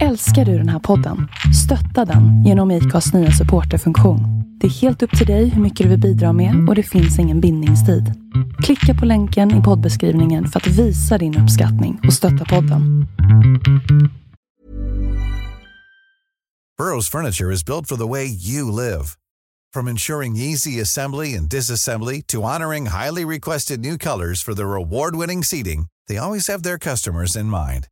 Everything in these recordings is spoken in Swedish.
Älskar du den här podden? Stötta den genom IKAs nya supporterfunktion. Det är helt upp till dig hur mycket du vill bidra med och det finns ingen bindningstid. Klicka på länken i poddbeskrivningen för att visa din uppskattning och stötta podden. Burrow's furniture is built for the way you live. From ensuring easy assembly and disassembly to honoring highly requested new colors for their award-winning seating, they always have their customers in mind.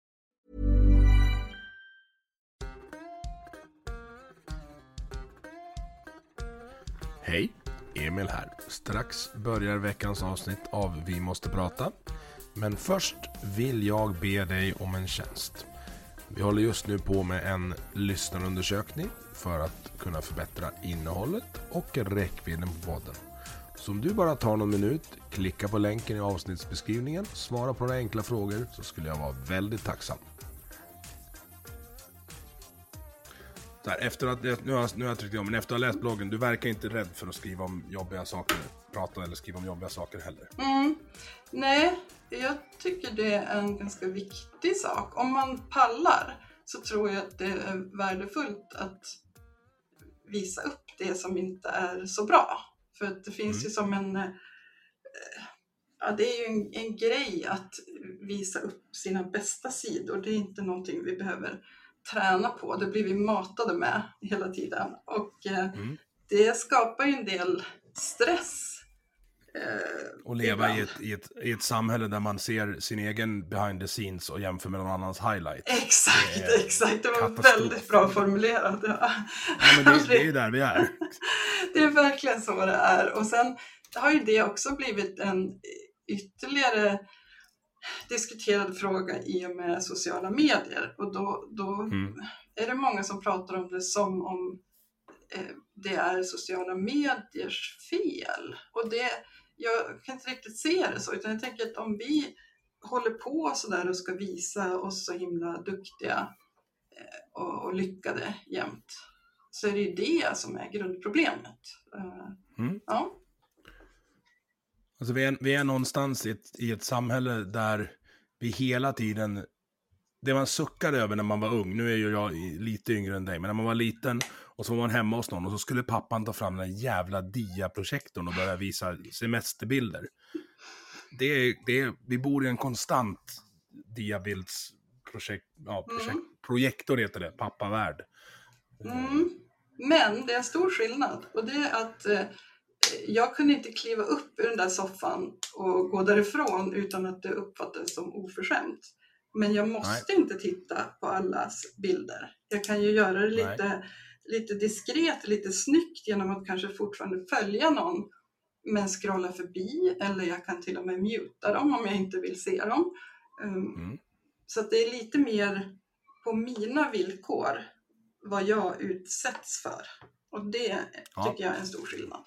Emil här. Strax börjar veckans avsnitt av Vi måste prata. Men först vill jag be dig om en tjänst. Vi håller just nu på med en lyssnarundersökning för att kunna förbättra innehållet och räckvidden på podden. Så om du bara tar någon minut, klicka på länken i avsnittsbeskrivningen, svara på några enkla frågor så skulle jag vara väldigt tacksam. Så här, efter att, nu, har, nu har jag tryckt igång, men efter att ha läst bloggen, du verkar inte rädd för att skriva om jobbiga saker, prata eller skriva om jobbiga saker heller. Mm. Nej, jag tycker det är en ganska viktig sak. Om man pallar så tror jag att det är värdefullt att visa upp det som inte är så bra. För att det finns Mm. ju som en... eh, Ja, det är ju en, en grej att visa upp sina bästa sidor. Det är inte någonting vi behöver träna på. Det blir vi matade med hela tiden. Och eh, Mm. det skapar ju en del stress. Eh, Och leva i ett, i, ett, i ett samhälle där man ser sin egen behind the scenes och jämför med någon annans highlight. Exakt, Det exakt. Det var katastrof. väldigt bra formulerat. Ja. Ja, men det, det är ju där vi är. Det är verkligen så det är. Och sen har ju det också blivit en ytterligare diskuterad fråga i och med sociala medier. Och då, då Mm. är det många som pratar om det som om eh, det är sociala mediers fel. Och det, jag kan inte riktigt se det så, utan jag tänker att om vi håller på sådär och ska visa oss så himla duktiga eh, och, och lyckade jämt, så är det ju det som är grundproblemet. Eh, Mm. Ja. Alltså vi, är, vi är någonstans i ett, i ett samhälle där vi hela tiden... Det man suckade över när man var ung, nu är ju jag lite yngre än dig, men när man var liten och så var man hemma hos någon och så skulle pappan ta fram den jävla diaprojektorn och börja visa semesterbilder. Det är, det är, vi bor i en konstant diabildsprojekt, ja, projekt, Mm. projektor heter det, pappavärld. Mm. Men det är en stor skillnad och det är att eh, jag kunde inte kliva upp ur den där soffan och gå därifrån utan att det uppfattades som oförskämt. Men jag måste inte titta på allas bilder. Jag kan ju göra det lite, lite diskret, lite snyggt genom att kanske fortfarande följa någon men scrolla förbi eller jag kan till och med muta dem om jag inte vill se dem. Um, Mm. Så det är lite mer på mina villkor vad jag utsätts för. Och det Ja. tycker jag är en stor skillnad.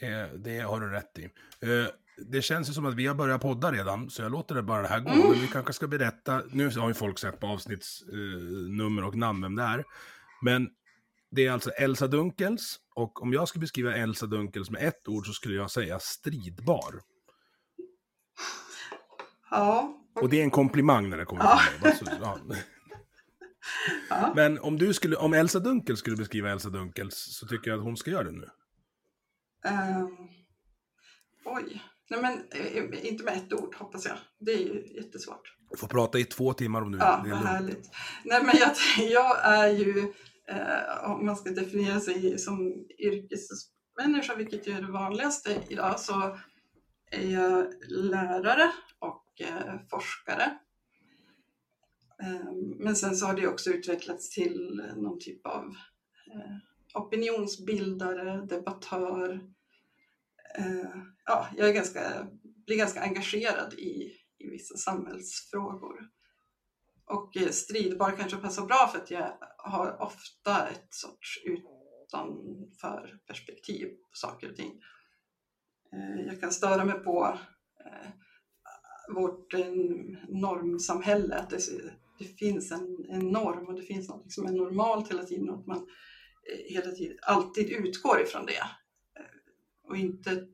Det, det har du rätt i. Eh, det känns ju som att vi har börjat podda redan, så jag låter det bara det här gå. Mm. Men vi kanske ska berätta, nu har ju folk sett på avsnittsnummer och namn vem det är. Men det är alltså Elsa Dunkels, och om jag ska beskriva Elsa Dunkels med ett ord så skulle jag säga stridbar. Ja, Och det är en komplimang när det kommer Ja. från mig. Bara så- Ja. ja. Men om, du skulle, om Elsa Dunkels skulle beskriva Elsa Dunkels så tycker jag att hon ska göra det nu. Ehm, oj. Nej men eh, inte med ett ord hoppas jag. Det är ju jättesvårt. Du får prata i två timmar om du Ja, vad härligt. Nej men jag, jag är ju, eh, om man ska definiera sig som yrkesmänniska, vilket ju är det vanligaste idag, så är jag lärare och eh, forskare. Eh, men sen så har det också utvecklats till någon typ av eh, opinionsbildare, debattör. Eh, ja, jag är ganska, blir ganska engagerad i, i vissa samhällsfrågor. Och eh, stridbar kanske passar bra för att jag har ofta ett sorts utanför perspektiv på saker och ting. Eh, Jag kan störa mig på eh, vårt eh, normsamhälle, att det, det finns en, en norm och det finns något som är normalt hela tiden och att man Eh, hela tiden alltid utgår ifrån det. Eh, och inte,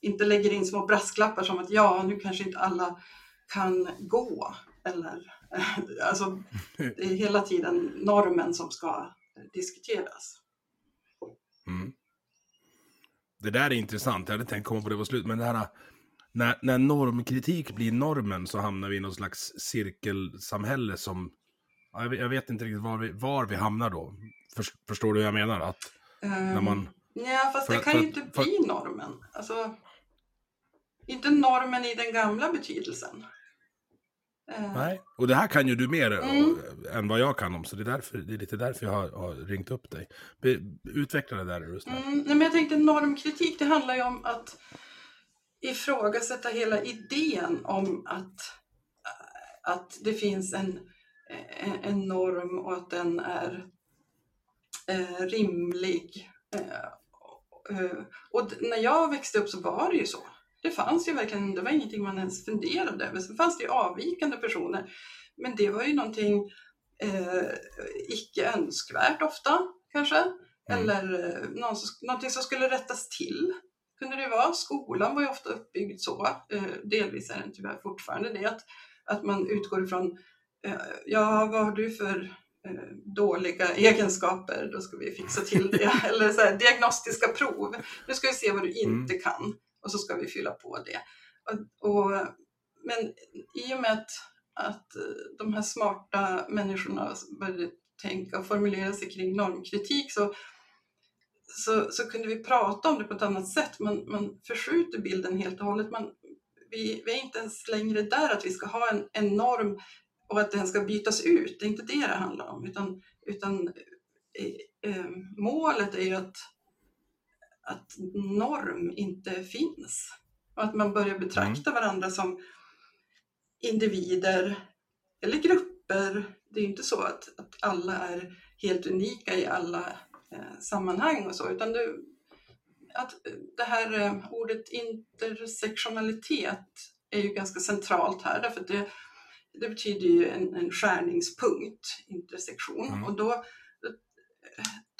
inte lägger in små brasklappar som att ja, nu kanske inte alla kan gå. Eller, eh, alltså, det är hela tiden normen som ska diskuteras. Mm. Det där är intressant, jag hade tänkt komma på det på slut, men det här när, när normkritik blir normen så hamnar vi i någon slags cirkelsamhälle som... Jag, jag vet inte riktigt var vi, var vi hamnar då. För, förstår du hur jag menar? Att um, när man... Ja, fast det kan ju inte för, bli normen. Alltså, inte normen i den gamla betydelsen. Uh, Nej, och det här kan ju du mer mm. än vad jag kan om, så det är, därför, det är lite därför jag har, har ringt upp dig. Be, utveckla det där, är mm, nej, men Jag tänkte normkritik, det handlar ju om att ifrågasätta hela idén om att, att det finns en, en norm och att den är rimlig. Och när jag växte upp så var det ju så. Det fanns ju verkligen, det var ingenting man ens funderade över. Sen fanns det ju avvikande personer. Men det var ju någonting eh, icke önskvärt ofta kanske. Mm. Eller någon, någonting som skulle rättas till kunde det vara. Skolan var ju ofta uppbyggd så, eh, delvis är den tyvärr fortfarande det, att, att man utgår ifrån, ja vad har du för eh, dåliga egenskaper, då ska vi fixa till det. Eller så här, diagnostiska prov, nu ska vi se vad du inte mm. kan och så ska vi fylla på det. Och, och, men i och med att, att de här smarta människorna började tänka och formulera sig kring normkritik så så, så kunde vi prata om det på ett annat sätt. Man, man förskjuter bilden helt och hållet. Man, vi, vi är inte ens längre där att vi ska ha en, en norm och att den ska bytas ut. Det är inte det det handlar om. Utan, utan eh, eh, målet är ju att, att norm inte finns. Och att man börjar betrakta mm. varandra som individer eller grupper. Det är inte så att, att alla är helt unika i alla Eh, sammanhang och så, utan det, att det här eh, ordet intersektionalitet är ju ganska centralt här, därför att det, det betyder ju en, en skärningspunkt, intersektion, mm. och då, då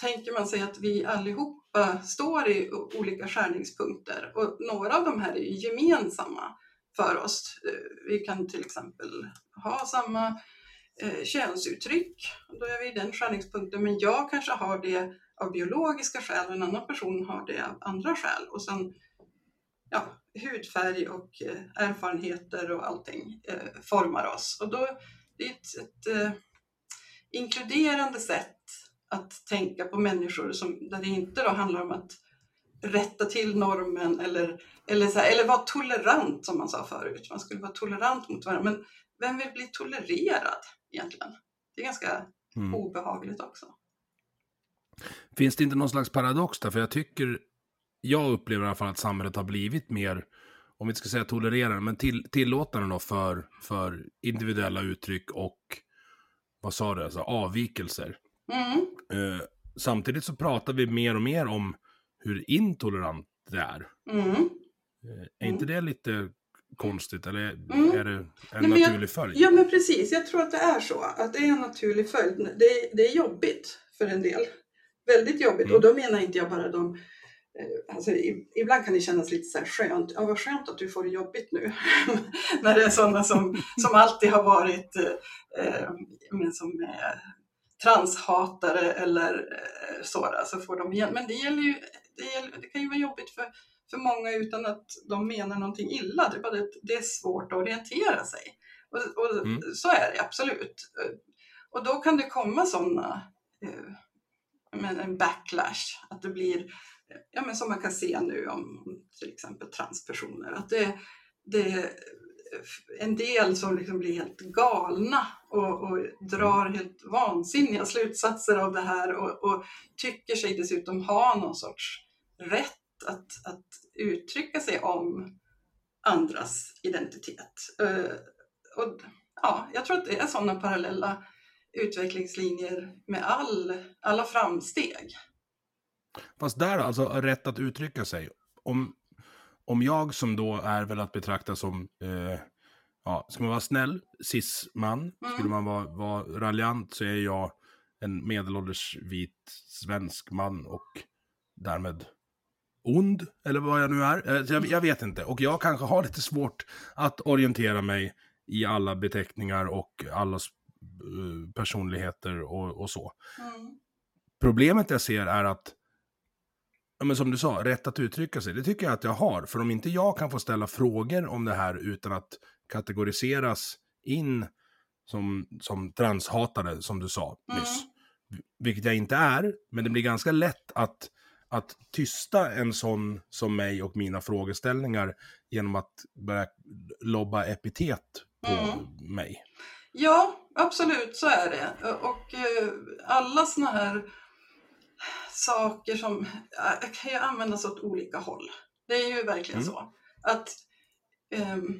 tänker man sig att vi allihopa står i olika skärningspunkter och några av de här är gemensamma för oss. Eh, vi kan till exempel ha samma eh, könsuttryck. Då är vi i den skärningspunkten. Men jag kanske har det av biologiska skäl och en annan person har det av andra skäl. Och sen ja, hudfärg och eh, erfarenheter och allting eh, formar oss. Och då det är ett, ett eh, inkluderande sätt att tänka på människor som, där det inte då handlar om att rätta till normen eller, eller, så här, eller vara tolerant som man sa förut. Man skulle vara tolerant mot varandra. Men vem vill bli tolererad egentligen? Det är ganska mm. obehagligt också. Finns det inte någon slags paradox där? För jag tycker, jag upplever i alla fall att samhället har blivit mer, om vi inte ska säga tolererande, men till, tillåtande då för, för individuella uttryck och, vad sa du, alltså avvikelser. Mm. Eh, samtidigt så pratar vi mer och mer om hur intolerant det är. Mm. Eh, är inte det lite konstigt eller mm. är det en Nej, naturlig jag, följd? Ja men precis, jag tror att det är så. Att det är en naturlig följd. Det, det är jobbigt för en del. Väldigt jobbigt. Mm. Och då menar inte jag bara de Alltså, ibland kan det kännas lite så här skönt. Ja, vad skönt att du får det jobbigt nu. När det är sådana som, som alltid har varit eh, eh men som är transhatare eller eh, sådär, så får de igen. Men det, gäller ju, det, gäller, det kan ju vara jobbigt för, för många utan att de menar någonting illa. Det är bara det, det är svårt att orientera sig. Och, och mm. Så är det absolut. Och då kan det komma sådana eh, men en backlash, att det blir, ja, men som man kan se nu om till exempel transpersoner, att det, det är en del som liksom blir helt galna och, och drar helt vansinniga slutsatser av det här och, och, tycker sig dessutom ha någon sorts rätt att, att uttrycka sig om andras identitet. Uh, och, ja, jag tror att det är sådana parallella utvecklingslinjer med all, alla framsteg. Fast där alltså, rätt att uttrycka sig. Om, om jag som då är väl att betrakta som, eh, ja, ska man vara snäll, cis-man, Mm. skulle man vara, vara raljant så är jag en medelålders vit svensk man och därmed ond, eller vad jag nu är. Eh, Jag, jag vet inte, och jag kanske har lite svårt att orientera mig i alla beteckningar och allas eh, personligheter och, och så. Mm. Problemet jag ser är att, ja, men som du sa, rätt att uttrycka sig, det tycker jag att jag har. För om inte jag kan få ställa frågor om det här utan att kategoriseras in som, som transhatare, som du sa Mm. nyss, vilket jag inte är, men det blir ganska lätt att, att tysta en sån som mig och mina frågeställningar genom att börja lobba epitet på Mm. mig. Ja, absolut så är det. Och eh, alla såna här saker som kan ju användas åt olika håll. Det är ju verkligen Mm. så. Att ehm,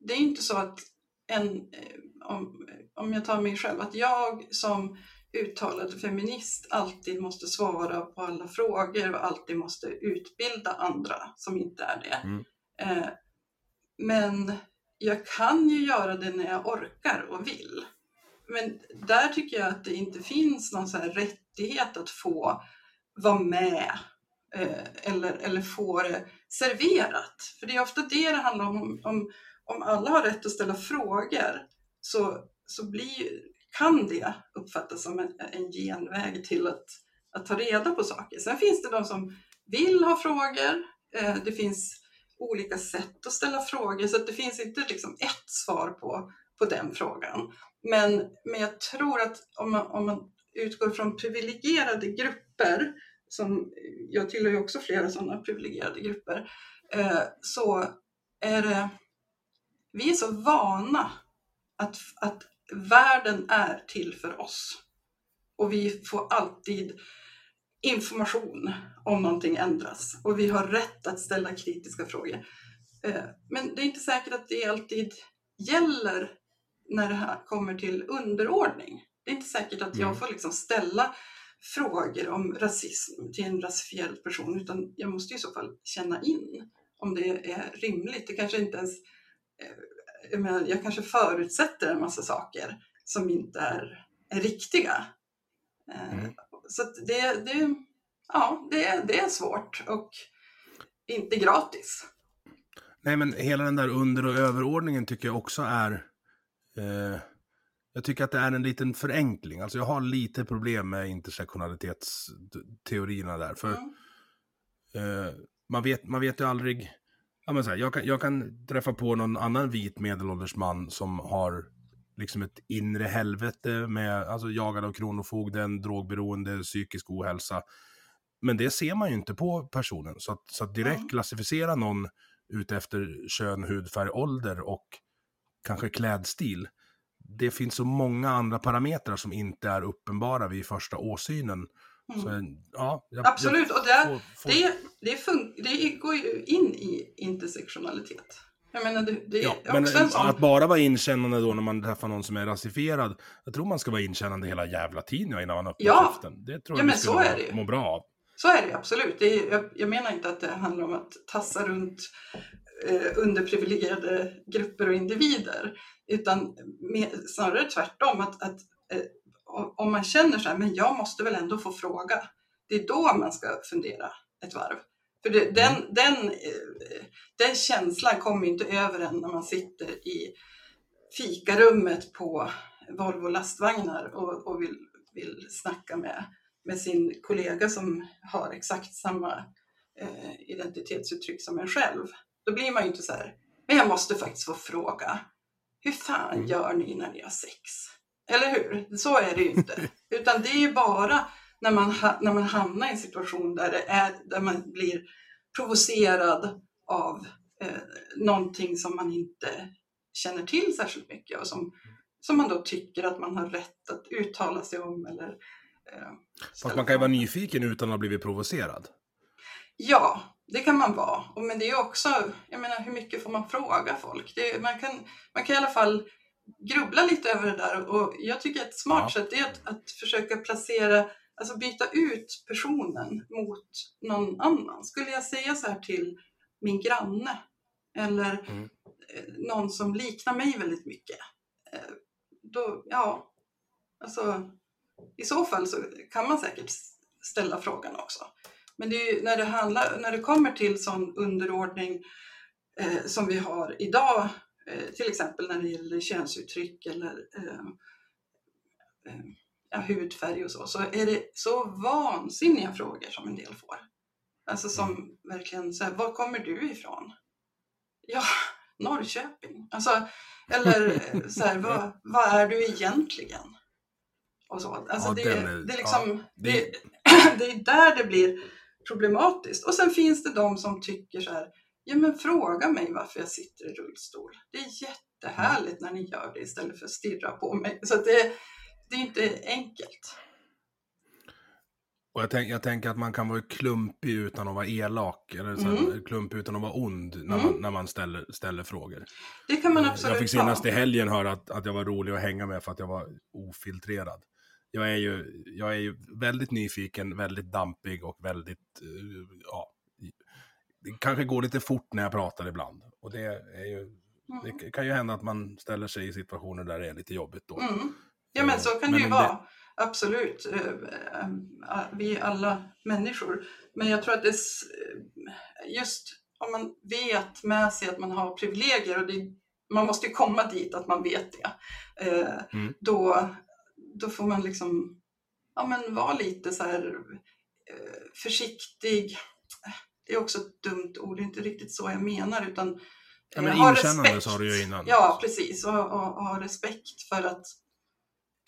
Det är inte så att en, eh, om, om jag tar mig själv, att jag som uttalad feminist alltid måste svara på alla frågor och alltid måste utbilda andra som inte är det. Mm. Eh, men jag kan ju göra det när jag orkar och vill. Men där tycker jag att det inte finns någon så rättighet att få vara med eh, eller, eller få det serverat. För det är ofta det det handlar om. Om, om alla har rätt att ställa frågor så, så blir, kan det uppfattas som en, en genväg till att, att ta reda på saker. Sen finns det de som vill ha frågor. Eh, det finns olika sätt att ställa frågor så att det finns inte liksom ett svar på, på den frågan. Men, men jag tror att om man, om man utgår från privilegierade grupper, som jag tillhör ju också flera sådana privilegierade grupper, eh, så är det, vi är så vana att, att världen är till för oss. Och vi får alltid information om någonting ändras. Och vi har rätt att ställa kritiska frågor. Eh, Men det är inte säkert att det alltid gäller när det här kommer till underordning. Det är inte säkert att jag Mm. får liksom ställa frågor om rasism till en rasifierad person utan jag måste i så fall känna in om det är rimligt. Det kanske inte ens, eh, jag, menar, jag kanske förutsätter en massa saker som inte är, är riktiga. Eh, Mm. Så det, det, ja, det, är- det är svårt och inte gratis. Nej, men hela den där under och överordningen tycker jag också är... Eh, jag tycker att det är en liten förenkling. Alltså jag har lite problem med intersektionalitetsteorierna där. För Mm. eh, man, vet, man vet ju aldrig... Ja, men så här, jag, kan, jag kan träffa på någon annan vit medelålders man som har liksom ett inre helvete med alltså jagad av kronofogden, drogberoende, psykisk ohälsa. Men det ser man ju inte på personen. Så att, så att direkt Mm. klassificera någon utefter kön, hudfärg, ålder och kanske klädstil. Det finns så många andra parametrar som inte är uppenbara vid första åsynen. Mm. Så, ja, jag, Absolut, och där, får- får- det, det, fun- det går ju in i intersektionalitet. Jag menar, det, det Ja, men sån... att bara vara inkännande då när man träffar någon som är rasifierad. Jag tror man ska vara inkännande hela jävla tiden ja, innan man öppnar Ja. käften. Det tror Ja, jag men vi så skulle är det må bra av. Så är det absolut. Det är, jag, jag menar inte att det handlar om att tassa runt eh, underprivilegierade grupper och individer. Utan med, snarare tvärtom. Att, att, eh, om man känner så här, men jag måste väl ändå få fråga. Det är då man ska fundera ett varv. För det, den, den, eh, den känslan kommer inte över en när man sitter i fikarummet på Volvo lastvagnar och, och vill, vill snacka med, med sin kollega som har exakt samma eh, identitetsuttryck som en själv. Då blir man ju inte så här, men jag måste faktiskt få fråga, hur fan Mm. gör ni när ni har sex? Eller hur? Så är det ju inte. Utan det är ju bara när man, när man hamnar i en situation där, det är, där man blir provocerad av eh, någonting som man inte känner till särskilt mycket och som, som man då tycker att man har rätt att uttala sig om. Eller, eh, Fast man kan ju vara nyfiken utan att ha blivit provocerad. Ja, det kan man vara. Och Men det är också, jag menar hur mycket får man fråga folk? Det, man, kan, man kan i alla fall grubbla lite över det där och jag tycker ett smart Ja. sätt är att, att försöka placera, alltså byta ut personen mot någon annan. Skulle jag säga så här till min granne eller Mm. eh, någon som liknar mig väldigt mycket. Eh, då, ja, alltså i så fall så kan man säkert ställa frågan också. Men är när, det handlar, när det kommer till sån underordning eh, som vi har idag, eh, till exempel när det gäller könsuttryck eller eh, eh ja, hudfärg och så, så är det så vansinniga frågor som en del får. Alltså som mm. verkligen så här, var kommer du ifrån? Ja, Norrköping. Alltså, eller så här, vad, vad är du egentligen? Och så. Alltså ja, det, är, det, är liksom, ja, det... Det, det är där det blir problematiskt. Och sen finns det de som tycker så här, ja men fråga mig varför jag sitter i rullstol. Det är jättehärligt när ni gör det istället för att stirra på mig. Så det, det är inte enkelt. Och jag, tänk, jag tänker att man kan vara klumpig utan att vara elak, eller så mm. klumpig utan att vara ond när mm. man, när man ställer, ställer frågor. Det kan man absolut Jag fick senast i helgen höra att, att jag var rolig att hänga med för att jag var ofiltrerad. Jag är ju, jag är ju väldigt nyfiken, väldigt dampig och väldigt, uh, ja, det kanske går lite fort när jag pratar ibland. Och det är ju, mm. det kan ju hända att man ställer sig i situationer där det är lite jobbigt då. Mm. Ja men så kan det ju vara. Absolut. Eh, eh, vi är alla människor. Men jag tror att det just om man vet med sig att man har privilegier och det, man måste ju komma dit att man vet det. Eh, mm. Då, då får man liksom ja, men vara lite så här försiktig. Det är också ett dumt ord, det är inte riktigt så jag menar utan ja, men ha respekt. sa du ju innan. Ja, precis. Och, ha respekt för att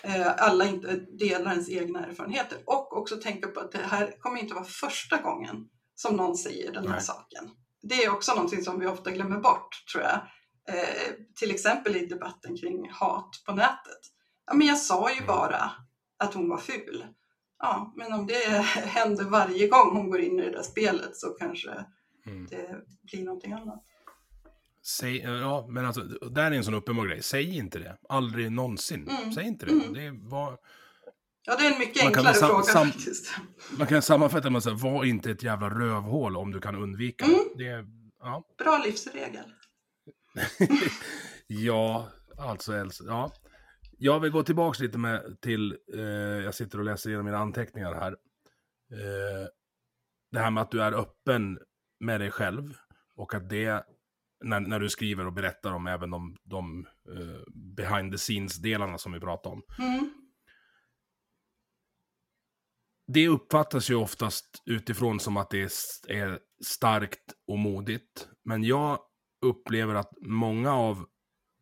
Eh, alla inte delar ens egna erfarenheter. Och också tänka på att det här kommer inte vara första gången som någon säger den här Nej. saken. Det är också någonting som vi ofta glömmer bort, tror jag. Eh, till exempel i debatten kring hat på nätet. Ja, men jag sa ju bara att hon var ful. Ja, men om det händer varje gång hon går in i det där spelet så kanske mm. det blir någonting annat. Säg, ja, men alltså, där är en sån uppenbar grej. Säg inte det. Aldrig någonsin. Mm. Säg inte det. Mm. det var... Ja, det är en mycket enklare fråga faktiskt. Man kan sammanfatta med att säga, var inte ett jävla rövhål om du kan undvika mm. det. Ja. Bra livsregel. ja, alltså Elsa. Ja. Jag vill gå tillbaka lite med till, eh, jag sitter och läser igenom mina anteckningar här. Eh, det här med att du är öppen med dig själv och att det när, när du skriver och berättar om även de, de uh, behind the scenes-delarna som vi pratade om. Mm. Det uppfattas ju oftast utifrån som att det är starkt och modigt. Men jag upplever att många av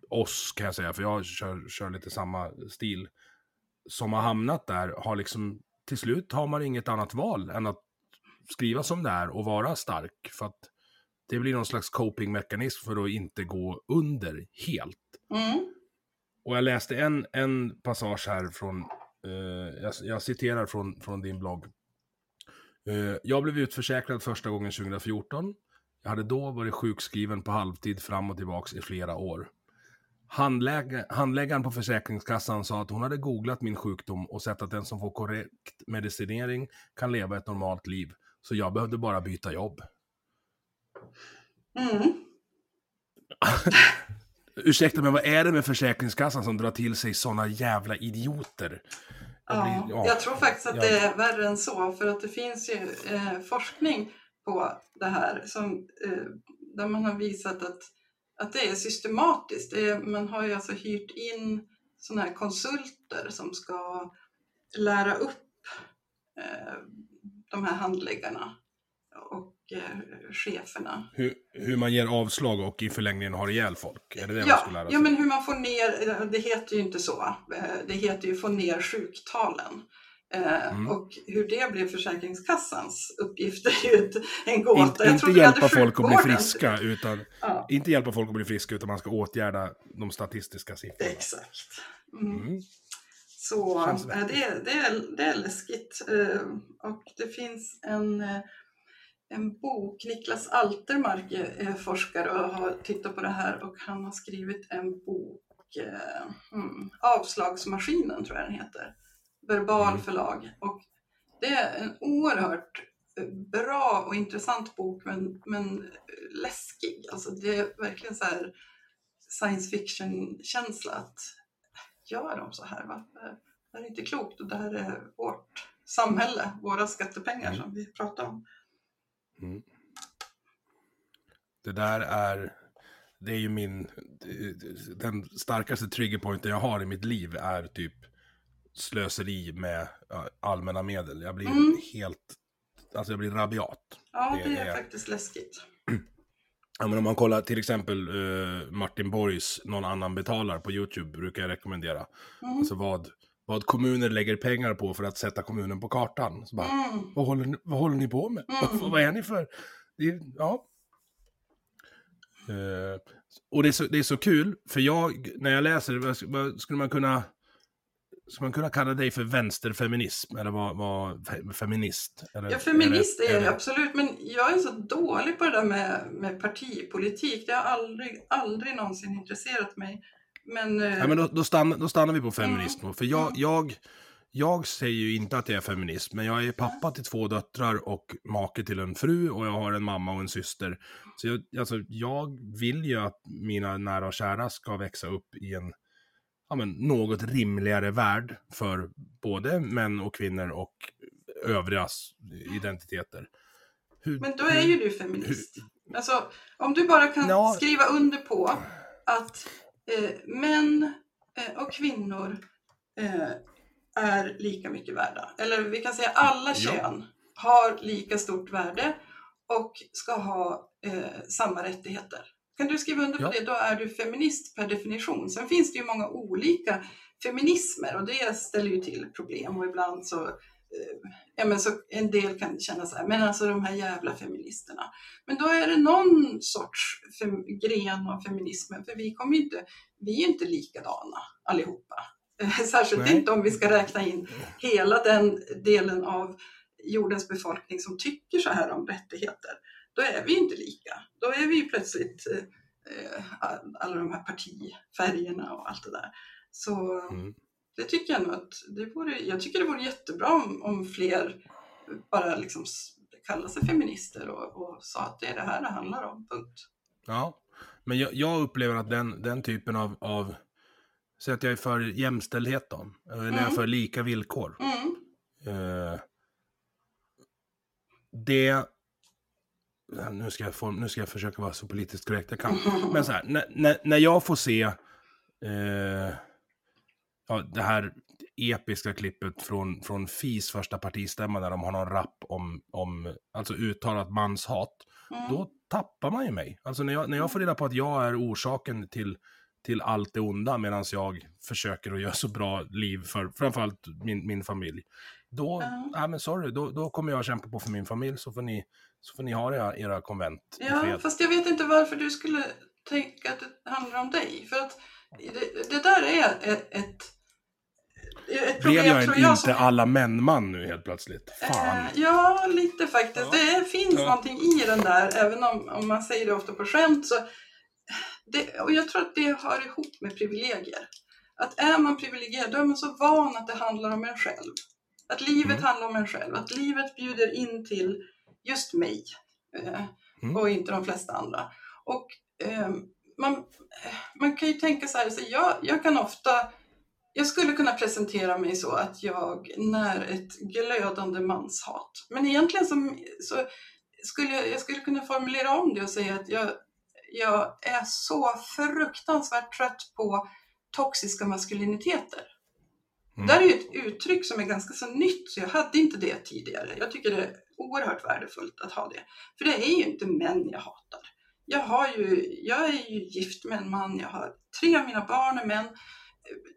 oss, kan jag säga, för jag kör, kör lite samma stil, som har hamnat där, har liksom, till slut har man inget annat val än att skriva som det är och vara stark. För att det blir någon slags copingmekanism för att inte gå under helt. Mm. Och jag läste en, en passage här från, eh, jag, jag, citerar från, från din blogg. Eh, jag blev utförsäkrad första gången 2014. Jag hade då varit sjukskriven på halvtid fram och tillbaks i flera år. Handlägg handläggaren på Försäkringskassan sa att hon hade googlat min sjukdom och sett att den som får korrekt medicinering kan leva ett normalt liv. Så jag behövde bara byta jobb. Mm. Ursäkta, men vad är det med Försäkringskassan som drar till sig sådana jävla idioter? Ja, blir, ja, jag tror faktiskt att ja. det är värre än så, för att det finns ju eh, forskning på det här som, eh, där man har visat att, att det är systematiskt. Man har ju alltså hyrt in sådana här konsulter som ska lära upp eh, de här handläggarna och eh, cheferna. Hur, hur man ger avslag och i förlängningen har ihjäl folk? Är det det ja, man lära sig? Ja, men hur man får ner, det heter ju inte så, eh, det heter ju få ner sjuktalen. Eh, mm. Och hur det blir Försäkringskassans uppgift är ju en gåta. Inte, inte hjälpa folk att bli friska, utan, ja. inte hjälpa folk att bli friska, utan man ska åtgärda de statistiska siffrorna. Exakt. Mm. Mm. Så det, det, det, är, det är läskigt. Och det finns en en bok. Niklas Altermark är forskare och har tittat på det här och han har skrivit en bok, eh, mm, Avslagsmaskinen tror jag den heter, Verbal mm. förlag. Och det är en oerhört eh, bra och intressant bok men, men läskig. Alltså det är verkligen så här science fiction-känsla att gör de så här? Va? Det här är inte klokt och det här är vårt samhälle, våra skattepengar Mm. som vi pratar om. Mm. Det där är, det är ju min, den starkaste triggerpointen jag har i mitt liv är typ slöseri med allmänna medel. Jag blir Mm. helt, alltså jag blir rabiat. Ja, Det det är är- faktiskt läskigt. Ja, men om man kollar till exempel eh, Martin Borgs Någon annan betalar på YouTube brukar jag rekommendera. Mm. Alltså vad, vad kommuner lägger pengar på för att sätta kommunen på kartan. Så bara, Mm. vad, håller ni, vad håller ni på med? Mm. Vad, vad är ni för? Det ja. Eh, och det är, så, det är så kul, för jag, när jag läser, vad skulle man kunna... Skulle man kunna kalla dig för vänsterfeminism? Eller vad, vad fe- feminist? Eller, Ja, feminist är det- jag absolut, men jag är så dålig på det där med, med partipolitik. Det har aldrig, aldrig någonsin intresserat mig. Men, eh, Ja, men då, då, stannar, då stannar vi på feminism. Mm. För jag, Mm. jag, jag säger ju inte att jag är feminist, men jag är pappa till två döttrar och make till en fru och jag har en mamma och en syster. Så jag, alltså, jag vill ju att mina nära och kära ska växa upp i en ja, men, något rimligare värld för både män och kvinnor och övriga identiteter. Hur, men då är ju du feminist. Alltså, om du bara kan Ja. skriva under på att eh, män eh, och kvinnor eh, är lika mycket värda. Eller vi kan säga alla kön har lika stort värde och ska ha eh, samma rättigheter. Kan du skriva under på Ja. det, då är du feminist per definition. Sen finns det ju många olika feminismer och det ställer ju till problem och ibland så, eh, ja men så en del kan känna så här, men alltså de här jävla feministerna. Men då är det någon sorts fem, gren av feminismen, för vi kommer inte, vi är ju inte likadana allihopa. Eh, Särskilt Nej. inte om vi ska räkna in hela den delen av jordens befolkning som tycker så här om rättigheter. Då är vi inte lika. Då är vi plötsligt eh, alla de här partifärgerna och allt det där. Så Mm. det tycker jag nog att det vore, jag tycker det vore jättebra om, om fler bara liksom kallade sig feminister och, och sa att det är det här det handlar om, punkt. Ja, men jag, jag upplever att den, den typen av, av Säg att jag är för jämställdhet då. Eller jag är Mm. för lika villkor. Mm. Eh, det... Nu ska, jag få, nu ska jag försöka vara så politiskt korrekt jag kan. Men så här, när, när, när jag får se eh, ja, det här episka klippet från, från FIs första partistämma där de har någon rap om, om alltså uttalat manshat, Mm. då tappar man ju mig. Alltså när jag, när jag får reda på att jag är orsaken till, till allt det onda medan jag försöker att göra så bra liv för framförallt min, min familj. Då, Ja. nej men sorry, då, då kommer jag kämpa på för min familj så får ni, så får ni ha era, era konvent Ja, fast jag vet inte varför du skulle tänka att det handlar om dig. För att det, det där är ett, ett, ett problem, Blev jag tror jag, inte som... alla män-man nu helt plötsligt? Fan. Eh, ja, lite faktiskt. Ja. Det finns Ja. någonting i den där, även om, om man säger det ofta på skämt. Så det, och jag tror att det hör ihop med privilegier. Att är man privilegierad, då är man så van att det handlar om en själv. Att livet Mm. handlar om en själv. Att livet bjuder in till just mig. Eh, Mm. Och inte de flesta andra. Och eh, man, man kan ju tänka så här, så jag, jag kan ofta jag skulle kunna presentera mig så att jag när ett glödande manshat. Men egentligen så, så skulle jag, jag skulle kunna formulera om det och säga att jag, jag är så fruktansvärt trött på toxiska maskuliniteter. Mm. Det där är ju ett uttryck som är ganska så nytt, så jag hade inte det tidigare. Jag tycker det oerhört värdefullt att ha det. För det är ju inte män jag hatar. Jag, har ju, jag är ju gift med en man, jag har tre av mina barn är män.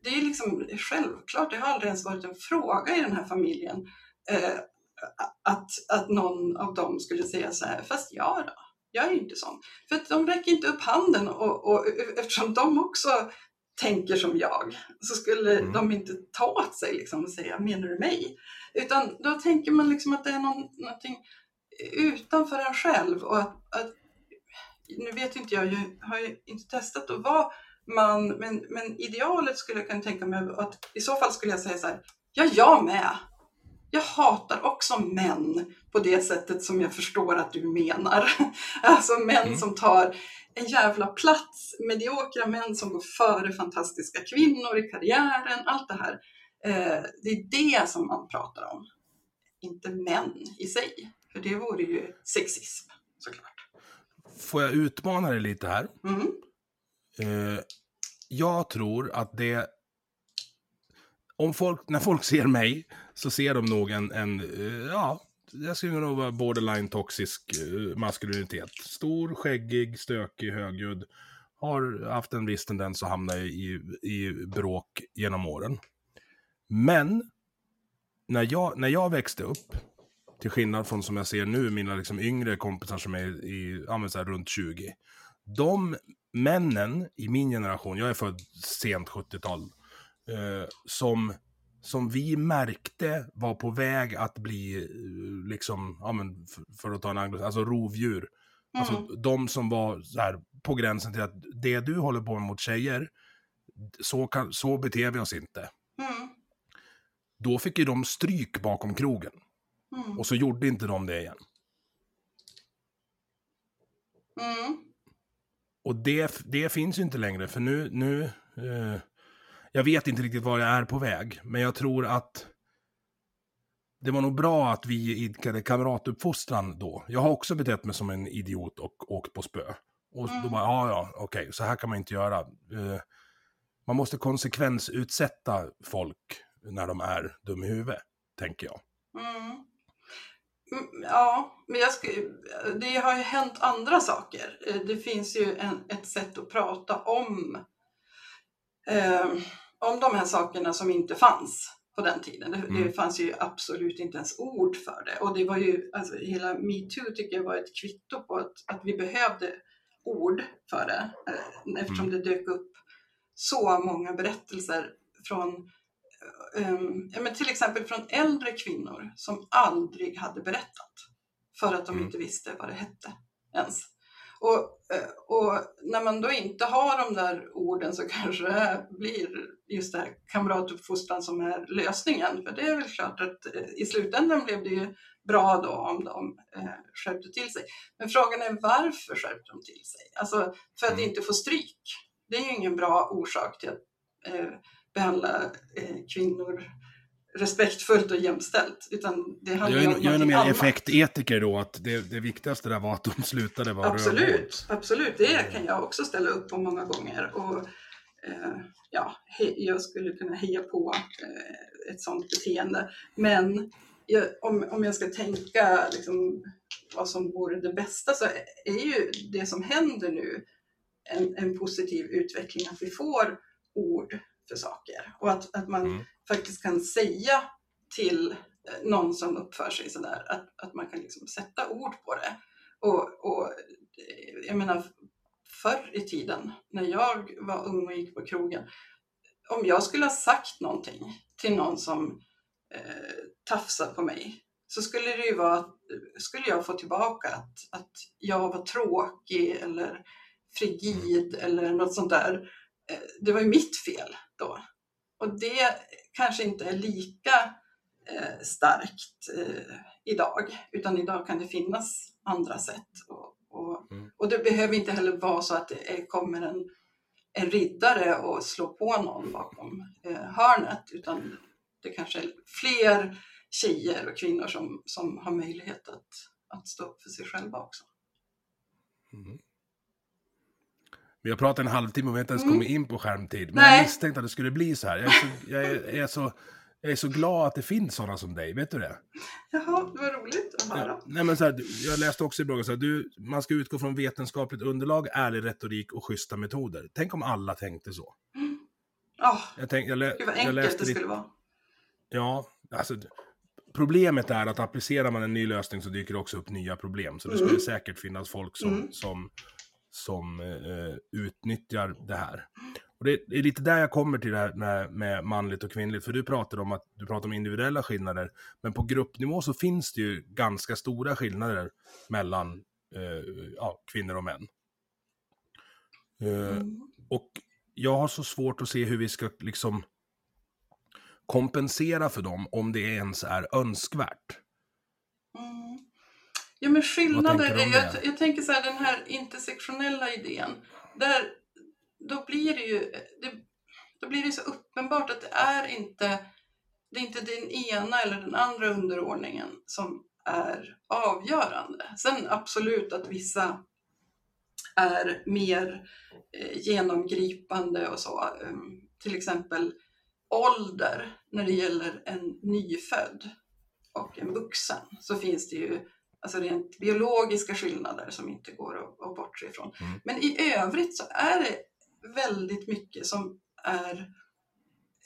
Det är liksom självklart, det har aldrig ens varit en fråga i den här familjen eh, att, att någon av dem skulle säga så här, fast jag då? Jag är ju inte sån. För att de räcker inte upp handen och, och eftersom de också tänker som jag så skulle Mm. de inte ta åt sig liksom, och säga menar du mig? Utan då tänker man liksom att det är någon, någonting utanför en själv och att, att nu vet inte jag, jag har ju inte testat att vara man, men, men idealet skulle jag kunna tänka mig att i så fall skulle jag säga så här, ja jag med. Jag hatar också män på det sättet som jag förstår att du menar. Alltså män Mm. som tar en jävla plats. Mediokra män som går före fantastiska kvinnor i karriären, allt det här. Eh, det är det som man pratar om, inte män i sig. För det vore ju sexism såklart. Får jag utmana dig lite här? Mm. Eh, jag tror att det... Om folk, när folk ser mig så ser de nog en, en eh, ja, jag skulle nog vara borderline toxisk eh, maskulinitet. Stor, skäggig, stökig, högljudd. Har haft en viss tendens att hamna i, i bråk genom åren. Men, när jag, när jag växte upp, till skillnad från som jag ser nu, mina liksom yngre kompisar som är i, ja, så här, runt 20. De männen i min generation, jag är född sent 70-tal, eh, som, som vi märkte var på väg att bli, eh, liksom, ja men för, för att ta en anglo, alltså rovdjur. Alltså Mm. de som var så här, på gränsen till att det du håller på med mot tjejer, så, kan, så beter vi oss inte. Mm. Då fick ju de stryk bakom krogen. Mm. Och så gjorde inte de det igen. Mm. Och det, det finns ju inte längre, för nu, nu eh, jag vet inte riktigt var jag är på väg, men jag tror att det var nog bra att vi idkade kamratuppfostran då. Jag har också betett mig som en idiot och åkt på spö. Och då Mm. bara, ja, ja, okej, så här kan man inte göra. Eh, man måste konsekvensutsätta folk när de är dum i huvudet, tänker jag. Mm. Mm, Ja, men jag ska, det har ju hänt andra saker. Eh, Det finns ju en, ett sätt att prata om, eh, om de här sakerna som inte fanns på den tiden. Det, Mm. det fanns ju absolut inte ens ord för det. Och det var ju, alltså hela metoo tycker jag var ett kvitto på att, att vi behövde ord för det. eh, Eftersom det dök upp så många berättelser från um, ja, men till exempel från äldre kvinnor som aldrig hade berättat för att de Mm. inte visste vad det hette ens. Och, eh, och när man då inte har de där orden så kanske det blir just det här kamratuppfostran som är lösningen. För det är väl klart att eh, i slutändan blev det ju bra då om de eh, skärpte till sig. Men frågan är varför skärpte de till sig? Alltså för att Mm. inte få stryk. Det är ju ingen bra orsak till att eh, behandla eh, kvinnor respektfullt och jämställt. Utan det handlar Jag är, om jag är nog mer annat. effektetiker då, att det, det viktigaste där var att de slutade vara. Absolut, absolut. Det kan jag också ställa upp på många gånger. Och, eh, ja, he- jag skulle kunna heja på eh, ett sådant beteende. Men jag, om, om jag ska tänka liksom, vad som vore det bästa så är ju det som händer nu en, en positiv utveckling. Att vi får ord för saker och att, att man Mm. faktiskt kan säga till eh, någon som uppför sig sådär att, att man kan liksom sätta ord på det. Och, och eh, jag menar, förr i tiden när jag var ung och gick på krogen, om jag skulle ha sagt någonting till någon som eh, tafsade på mig, så skulle det ju vara att skulle jag få tillbaka att, att jag var tråkig eller frigid eller något sånt där. Eh, Det var ju mitt fel då. Och det kanske inte är lika eh, starkt eh, idag, utan idag kan det finnas andra sätt. Och, och, Mm. och det behöver inte heller vara så att det kommer en, en riddare och slår på någon bakom eh, hörnet, utan det kanske är fler tjejer och kvinnor som, som har möjlighet att, att stå upp för sig själva också. Mm. Vi har pratat en halvtimme och vi har inte ens Mm. kommit in på skärmtid. Men Nej. jag misstänkte att det skulle bli så här. Jag är så, jag är, jag är så, jag är så glad att det finns sådana som dig, vet du det? Jaha, det var roligt att höra. Ja, nej men så här, jag läste också i bloggen så här, du, man ska utgå från vetenskapligt underlag, ärlig retorik och schyssta metoder. Tänk om alla tänkte så. Ja, Jag, tänk, jag, lä, gud vad enkelt det lite, skulle vara. Ja, alltså problemet är att applicerar man en ny lösning så dyker det också upp nya problem. Så det Mm. skulle säkert finnas folk som, Mm. som, som eh, utnyttjar det här. Och det är lite där jag kommer till det här med, med manligt och kvinnligt. För du pratar om att du pratar om individuella skillnader. Men på gruppnivå så finns det ju ganska stora skillnader mellan eh, ja, kvinnor och män. Eh, Mm. och jag har så svårt att se hur vi ska liksom kompensera för dem om det ens är önskvärt. Mm. Ja, men du om jag, det? jag tänker så här, den här intersektionella idén, där, då blir det ju det, då blir det så uppenbart att det är inte det är inte den ena eller den andra underordningen som är avgörande. Sen absolut att vissa är mer eh, genomgripande och så. Um, till exempel ålder när det gäller en nyfödd och en vuxen så finns det ju alltså rent biologiska skillnader som inte går att, att bortse ifrån. Mm. Men i övrigt så är det väldigt mycket som är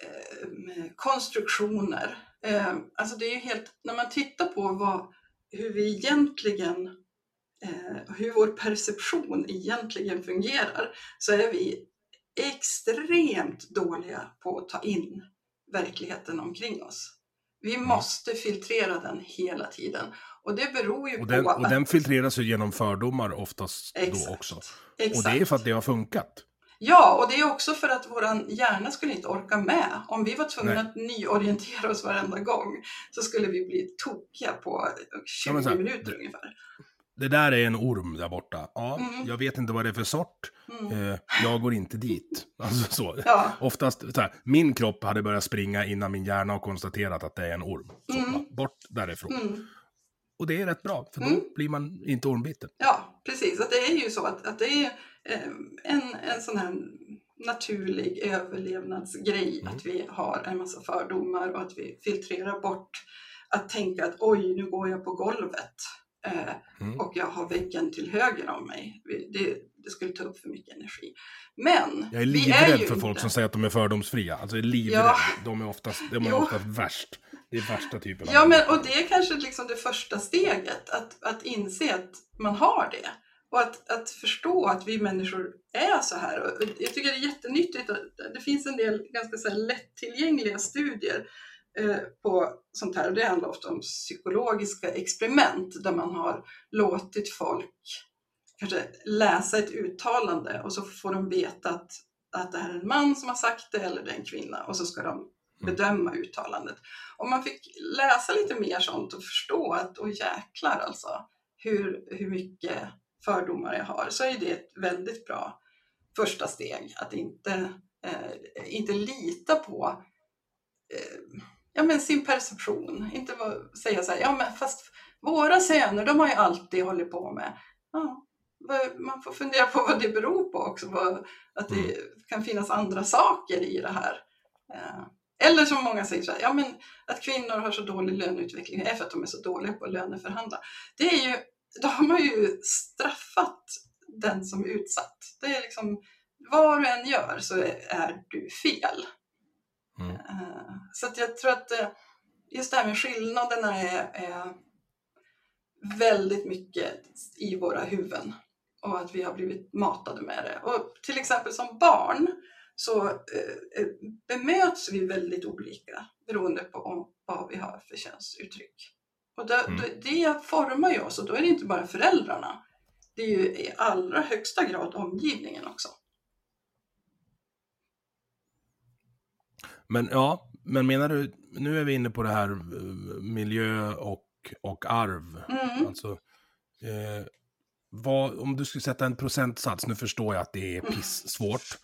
eh, konstruktioner. Eh, alltså det är helt, när man tittar på vad, hur vi egentligen, eh, hur vår perception egentligen fungerar, så är vi extremt dåliga på att ta in verkligheten omkring oss. Vi måste filtrera den hela tiden. Och det beror ju Och den, på och den filtreras ju genom fördomar oftast Exakt. då också. Exakt. Och det är för att det har funkat. Ja, och det är också för att våran hjärna skulle inte orka med. Om vi var tvungna Nej. att nyorientera oss varenda gång så skulle vi bli tokiga på 20 Ja, här, minuter det- ungefär. Det där är en orm där borta. Ja, Mm. jag vet inte vad det är för sort. Mm. Eh, jag går inte dit. Alltså så. Ja, Oftast, så här, min kropp hade börjat springa innan min hjärna har konstaterat att det är en orm. Så, Mm. bort därifrån. Och det är rätt bra, för då Mm. blir man inte ormbiten. ja precis. Att det är ju så att, att det är eh, en, en sån här naturlig överlevnadsgrej Mm. att vi har en massa fördomar och att vi filtrerar bort att tänka att oj, nu går jag på golvet. Eh, Mm. och jag har väggen till höger om mig. Det, det skulle ta upp för mycket energi. Men Jag är livrädd ju för folk inte- som säger att de är fördomsfria. Alltså är livrädd. Ja. De är oftast, de är oftast värst. Det är värsta typen av Ja, men, och det är kanske liksom det första steget, att, att inse att man har det. Och att, att förstå att vi människor är så här. Och jag tycker det är jättenyttigt att det finns en del ganska så här lättillgängliga studier eh, på sånt här. Och det handlar ofta om psykologiska experiment där man har låtit folk kanske läsa ett uttalande och så får de veta att, att det här är en man som har sagt det eller det är en kvinna och så ska de bedöma uttalandet. Om man fick läsa lite mer sånt och förstå att, åh jäklar alltså, hur, hur mycket fördomar jag har, så är det ett väldigt bra första steg. Att inte, eh, inte lita på eh, ja, men sin perception. Inte säga så här, ja men fast våra söner, de har ju alltid hållit på med. Ja, man får fundera på vad det beror på också. Vad, att det kan finnas andra saker i det här. Eh, Eller som många säger, så här, ja, men att kvinnor har så dålig löneutveckling är för att de är så dåliga på att löneförhandla. Det är ju, då har man ju straffat den som är utsatt. Det är liksom, vad du än gör så är, du fel. Mm. Eh, Så att jag tror att eh, just det här med skillnaderna är, är väldigt mycket i våra huvuden och att vi har blivit matade med det. Och till exempel som barn så eh, eh, bemöts vi väldigt olika beroende på om, vad vi har för könsuttryck. Och det, Mm. det, formar ju oss och då är det inte bara föräldrarna. Det är ju i allra högsta grad omgivningen också. Men ja, men menar du, nu är vi inne på det här eh, miljö och, och arv. Mm. Alltså, eh, vad, om du skulle sätta en procentsats, nu förstår jag att det är piss svårt.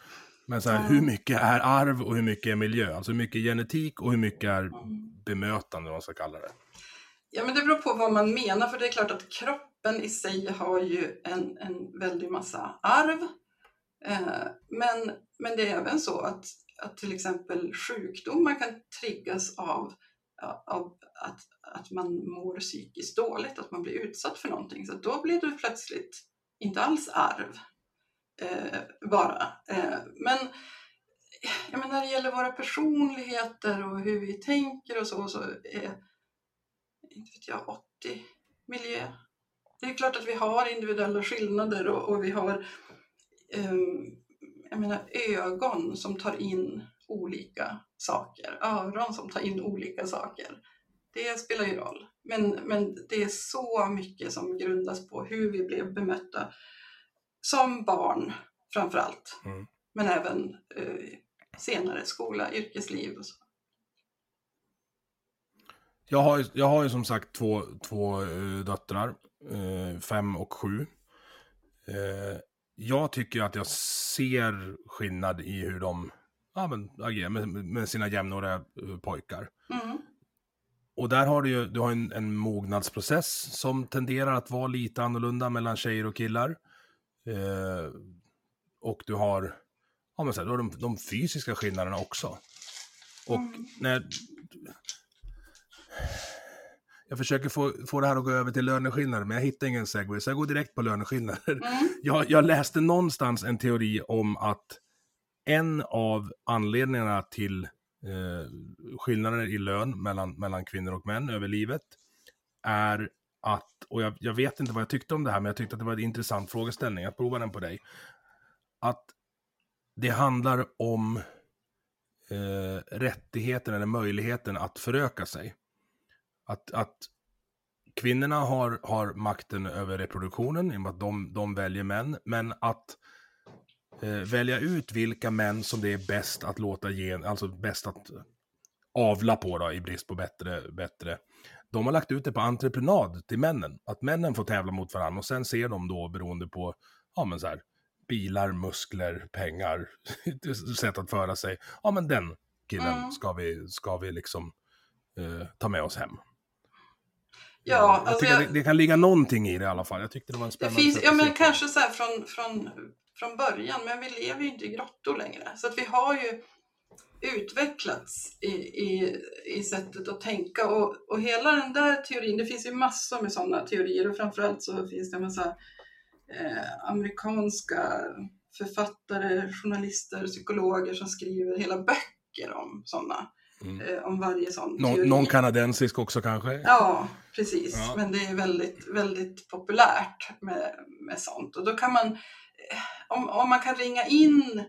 Men så här, hur mycket är arv och hur mycket är miljö? Alltså hur mycket är genetik och hur mycket är bemötande, vad man ska kalla det. Ja, men det beror på vad man menar, för det är klart att kroppen i sig har ju en, en väldig massa arv. Eh, men, men det är även så att, att till exempel sjukdomar kan triggas av, av att, att man mår psykiskt dåligt, att man blir utsatt för någonting. Så då blir det plötsligt inte alls arv eh. Eh, men jag menar, när det gäller våra personligheter och hur vi tänker och så, så är inte vet jag, 80 miljö. Det är klart att vi har individuella skillnader och, och vi har ehm, jag menar, ögon som tar in olika saker, öron som tar in olika saker. Det spelar ju roll. Men, men det är så mycket som grundas på hur vi blev bemötta som barn framför allt. Mm. Men även eh, senare skola, yrkesliv och så. Jag har, jag har ju som sagt två, två eh, döttrar. eh, fem och sju. Eh, jag tycker att jag ser skillnad i hur de ja, men, agerar med, med sina jämnåriga eh, pojkar. Mm. Och där har du ju du har en, en mognadsprocess som tenderar att vara lite annorlunda mellan tjejer och killar. Eh, och du har, ja, men så här, du har de, de fysiska skillnaderna också. Och Mm. när... Jag försöker få, få det här att gå över till löneskillnader, men jag hittar ingen segway, så jag går direkt på löneskillnader. Mm. Jag, jag läste någonstans en teori om att en av anledningarna till eh, skillnader i lön mellan, mellan kvinnor och män över livet är att, och jag, jag vet inte vad jag tyckte om det här, men jag tyckte att det var en intressant frågeställning, jag provar den på dig. Att det handlar om eh, rättigheten eller möjligheten att föröka sig. Att, att kvinnorna har, har makten över reproduktionen i och med att de, de väljer män, men att eh, välja ut vilka män som det är bäst att låta gen, alltså bäst att avla på då, i brist på bättre, bättre. De har lagt ut det på entreprenad till männen. Att männen får tävla mot varandra och sen ser de då beroende på, ja men så här, bilar, muskler, pengar, sätt att föra sig. Ja men den killen Mm. ska, vi, ska vi liksom eh, ta med oss hem. Ja, alltså jag, det, det kan ligga någonting i det i alla fall. Jag tyckte det var en det spännande finns, sätt ja men det. kanske så här från, från, från början, men vi lever ju inte i grottor längre. Så att vi har ju utvecklats i, i, i sättet att tänka och, och hela den där teorin, det finns ju massor med sådana teorier och framförallt så finns det en massa eh, amerikanska författare, journalister, psykologer som skriver hela böcker om sådana, Mm. eh, om varje sån Nå, teori. någon kanadensisk också kanske? Ja, precis. Ja. Men det är väldigt, väldigt populärt med, med sånt. Och då kan man, eh, om, om man kan ringa in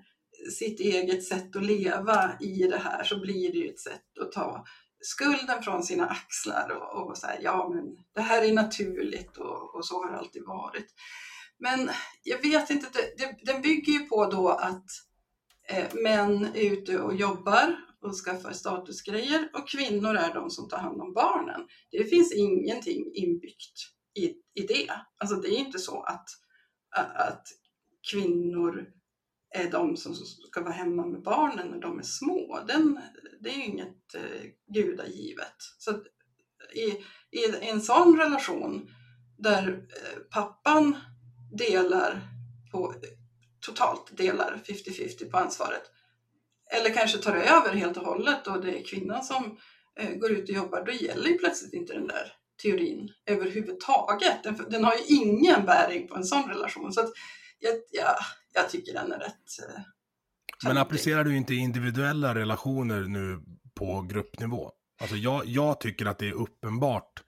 sitt eget sätt att leva i det här så blir det ju ett sätt att ta skulden från sina axlar och, och säga ja men det här är naturligt och, och så har det alltid varit. Men jag vet inte, det, det, den bygger ju på då att eh, män är ute och jobbar och skaffar statusgrejer och kvinnor är de som tar hand om barnen. Det finns ingenting inbyggt i, i det. Alltså det är inte så att, att kvinnor är de som ska vara hemma med barnen när de är små. Den, det är ju inget eh, gudagivet. Så att i, i en sån relation där eh, pappan delar på, totalt delar 50-50 på ansvaret eller kanske tar över helt och hållet och det är kvinnan som eh, går ut och jobbar, då gäller ju plötsligt inte den där teorin överhuvudtaget. Den, den har ju ingen bäring på en sån relation. Så att ja, jag, tycker den är rätt eh, Men applicerar du inte individuella relationer nu på gruppnivå? Alltså jag, jag tycker att det är uppenbart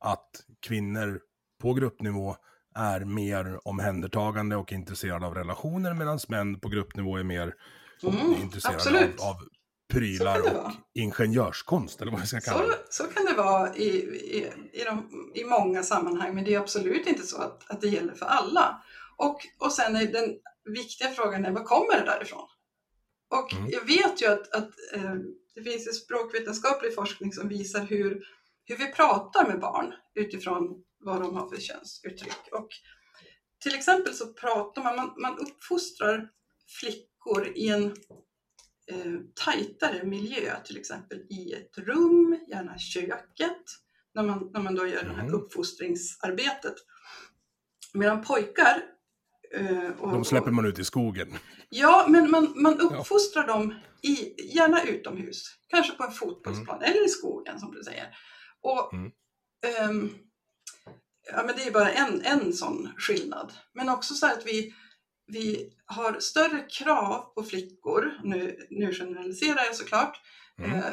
att kvinnor på gruppnivå är mer omhändertagande och intresserade av relationer medan män på gruppnivå är mer Mm, intresserade absolut. av, av prylar och ingenjörskonst eller vad vi ska kalla Så, det. så kan det vara i, i, i, de, i många sammanhang, men det är absolut inte så att, att det gäller för alla. Och, och sen är den viktiga frågan är, var kommer det därifrån? Och Mm. jag vet ju att, att eh, det finns ju språkvetenskaplig forskning som visar hur, hur vi pratar med barn utifrån vad de har för könsuttryck. Och till exempel så pratar man, man, man uppfostrar flickor i en eh, tajtare miljö, till exempel i ett rum, gärna köket, när man, när man då gör det här Mm. uppfostringsarbetet. Medan pojkar och, De släpper man ut i skogen. Ja, men man, man uppfostrar dem i, gärna utomhus. Kanske på en fotbollsplan eller i skogen som du säger. Och, Mm. ehm, ja, men det är bara en, en sån skillnad. Men också så här att vi, vi har större krav på flickor, nu, nu generaliserar jag såklart, Mm. eh,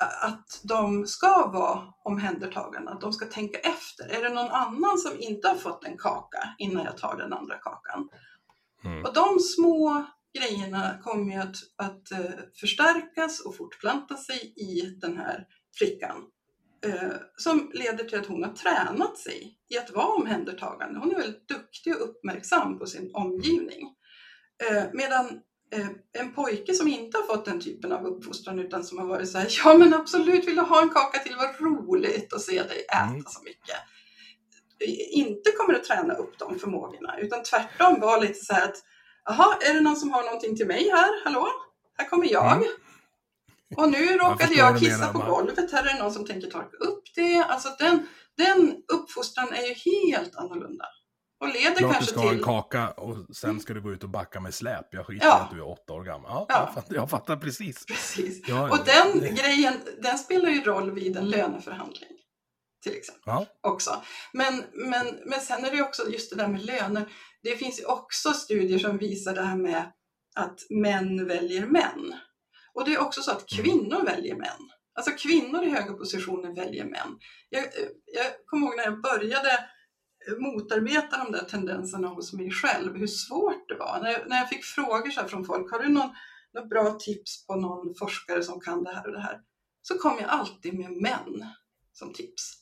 att de ska vara omhändertagande, att de ska tänka efter. Är det någon annan som inte har fått en kaka innan jag tar den andra kakan? Mm. Och de små grejerna kommer ju att, att eh, förstärkas och fortplanta sig i den här flickan. Eh, som leder till att hon har tränat sig i att vara omhändertagande. Hon är väldigt duktig och uppmärksam på sin omgivning. Eh, medan en pojke som inte har fått den typen av uppfostran utan som har varit så här, ja men absolut vill du ha en kaka till, vad roligt att se dig äta Mm. så mycket. inte kommer att träna upp de förmågorna utan tvärtom vara lite så här att jaha, är det någon som har någonting till mig här? Hallå? Här kommer jag. Mm. Och nu råkade jag, jag kissa på golvet. Här är det någon som tänker torka upp det. Alltså den, den uppfostran är ju helt annorlunda. Och leder Klart kanske du ska till... ha en kaka och sen ska du gå ut och backa med släp. Jag skiter ja. att du är åtta år gammal. Ja, ja. Jag, fattar, jag fattar precis. precis. Ja, och den det... grejen, den spelar ju roll vid en löneförhandling. Till exempel. Ja. Också. Men, men, men sen är det också just det där med löner. Det finns ju också studier som visar det här med att män väljer män. Och det är också så att mm. kvinnor väljer män. Alltså kvinnor i höga positioner väljer män. Jag, jag kommer ihåg när jag började motarbeta de där tendenserna hos mig själv, hur svårt det var. När jag, när jag fick frågor så från folk, har du någon, någon bra tips på någon forskare som kan det här och det här? Så kom jag alltid med män som tips.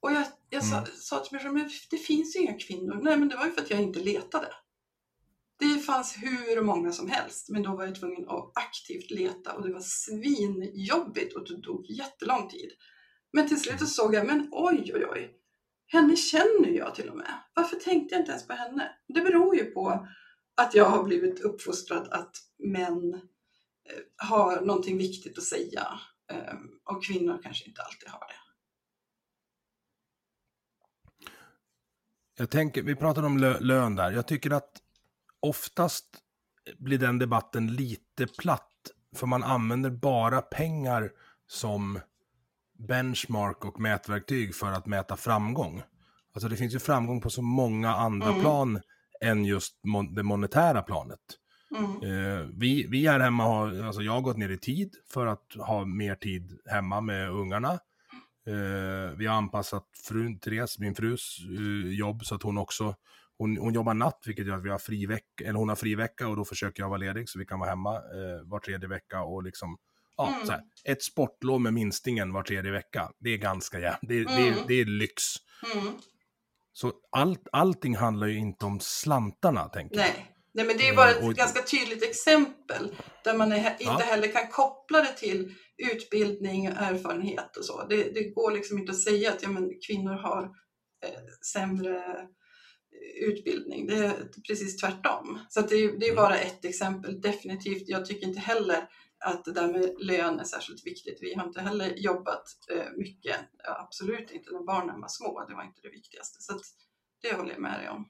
Och jag, jag sa, mm. sa till mig själv, men det finns ju inga kvinnor. Nej, men det var ju för att jag inte letade. Det fanns hur många som helst, men då var jag tvungen att aktivt leta och det var svinjobbigt och det tog jättelång tid. Men till slut så såg jag, men oj, oj, oj, henne känner jag till och med. Varför tänkte jag inte ens på henne? Det beror ju på att jag har blivit uppfostrad att män eh, har någonting viktigt att säga ehm, och kvinnor kanske inte alltid har det. Jag tänker, vi pratade om lö lön där. Jag tycker att oftast blir den debatten lite platt. För man använder bara pengar som benchmark och mätverktyg för att mäta framgång. Alltså det finns ju framgång på så många andra mm. plan än just mon det monetära planet. Mm. Eh, vi, vi här hemma har, alltså jag har gått ner i tid för att ha mer tid hemma med ungarna. Eh, vi har anpassat frun, Therese, min frus eh, jobb så att hon också, hon, hon jobbar natt vilket gör att vi har fri vecka, eller hon har fri vecka och då försöker jag vara ledig så vi kan vara hemma eh, var tredje vecka och liksom Ja, mm. så här, ett sportlov med minstingen var tredje vecka, det är ganska jämnt. Det, mm. det, det, är lyx. Mm. Så allt, allting handlar ju inte om slantarna, tänker Nej. jag. Nej, men det är bara ett och... ganska tydligt exempel där man är, inte ja. heller kan koppla det till utbildning och erfarenhet och så. Det, det går liksom inte att säga att ja, men kvinnor har eh, sämre utbildning. Det är precis tvärtom. Så det, det, är mm. bara ett exempel. Definitivt, jag tycker inte heller att det där med lön är särskilt viktigt. Vi har inte heller jobbat eh, mycket, absolut inte när barnen var små, det var inte det viktigaste. Så det håller jag med dig om.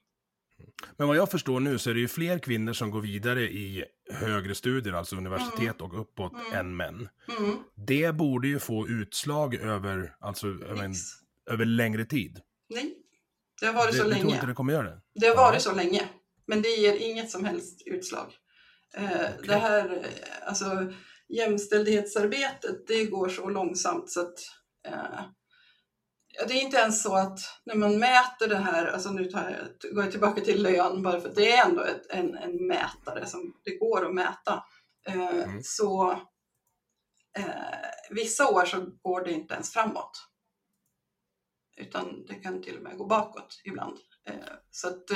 Men vad jag förstår nu så är det ju fler kvinnor som går vidare i högre studier, alltså universitet mm. och uppåt, mm. än män. Mm. Det borde ju få utslag över, alltså, över, en, över längre tid. Nej, det har varit det, så länge. Jag tror inte det kommer göra det. Det har varit ja. så länge, men det ger inget som helst utslag. Eh, okay. Det här, eh, alltså jämställdhetsarbetet, det går så långsamt så att eh, det är inte ens så att när man mäter det här, alltså nu tar jag, går jag tillbaka till lön bara för att det är ändå ett, en, en mätare som det går att mäta. Eh, mm. Så eh, vissa år så går det inte ens framåt. Utan det kan till och med gå bakåt ibland. Eh, så att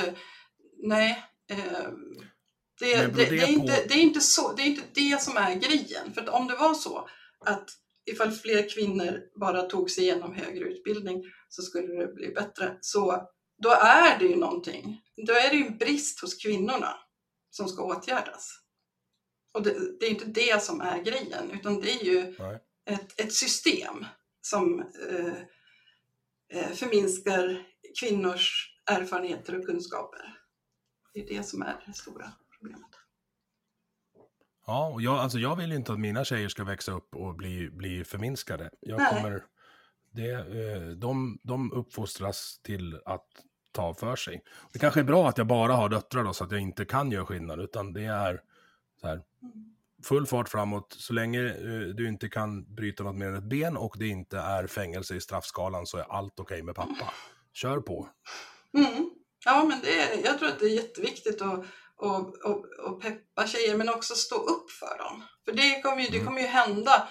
nej, det, det, det, är inte, det, är inte så, det är inte det som är grejen. För om det var så att ifall fler kvinnor bara tog sig igenom högre utbildning så skulle det bli bättre. Så då är det ju någonting. Då är det ju en brist hos kvinnorna som ska åtgärdas. Och det, det är inte det som är grejen, utan det är ju ett, ett system som eh, eh, förminskar kvinnors erfarenheter och kunskaper. Det är det som är det stora problemet. Ja, och jag, alltså jag vill ju inte att mina tjejer ska växa upp och bli, bli förminskade. Jag Nej. kommer, det, eh, de, de uppfostras till att ta för sig. Det kanske är bra att jag bara har döttrar då, så att jag inte kan göra skillnad, utan det är så här, full fart framåt. Så länge eh, du inte kan bryta något mer än ett ben och det inte är fängelse i straffskalan så är allt okej okay med pappa. Kör på. Mm. Ja, men det är, jag tror att det är jätteviktigt att och, och, och peppa tjejer men också stå upp för dem. För det kommer ju, det mm. kommer ju hända,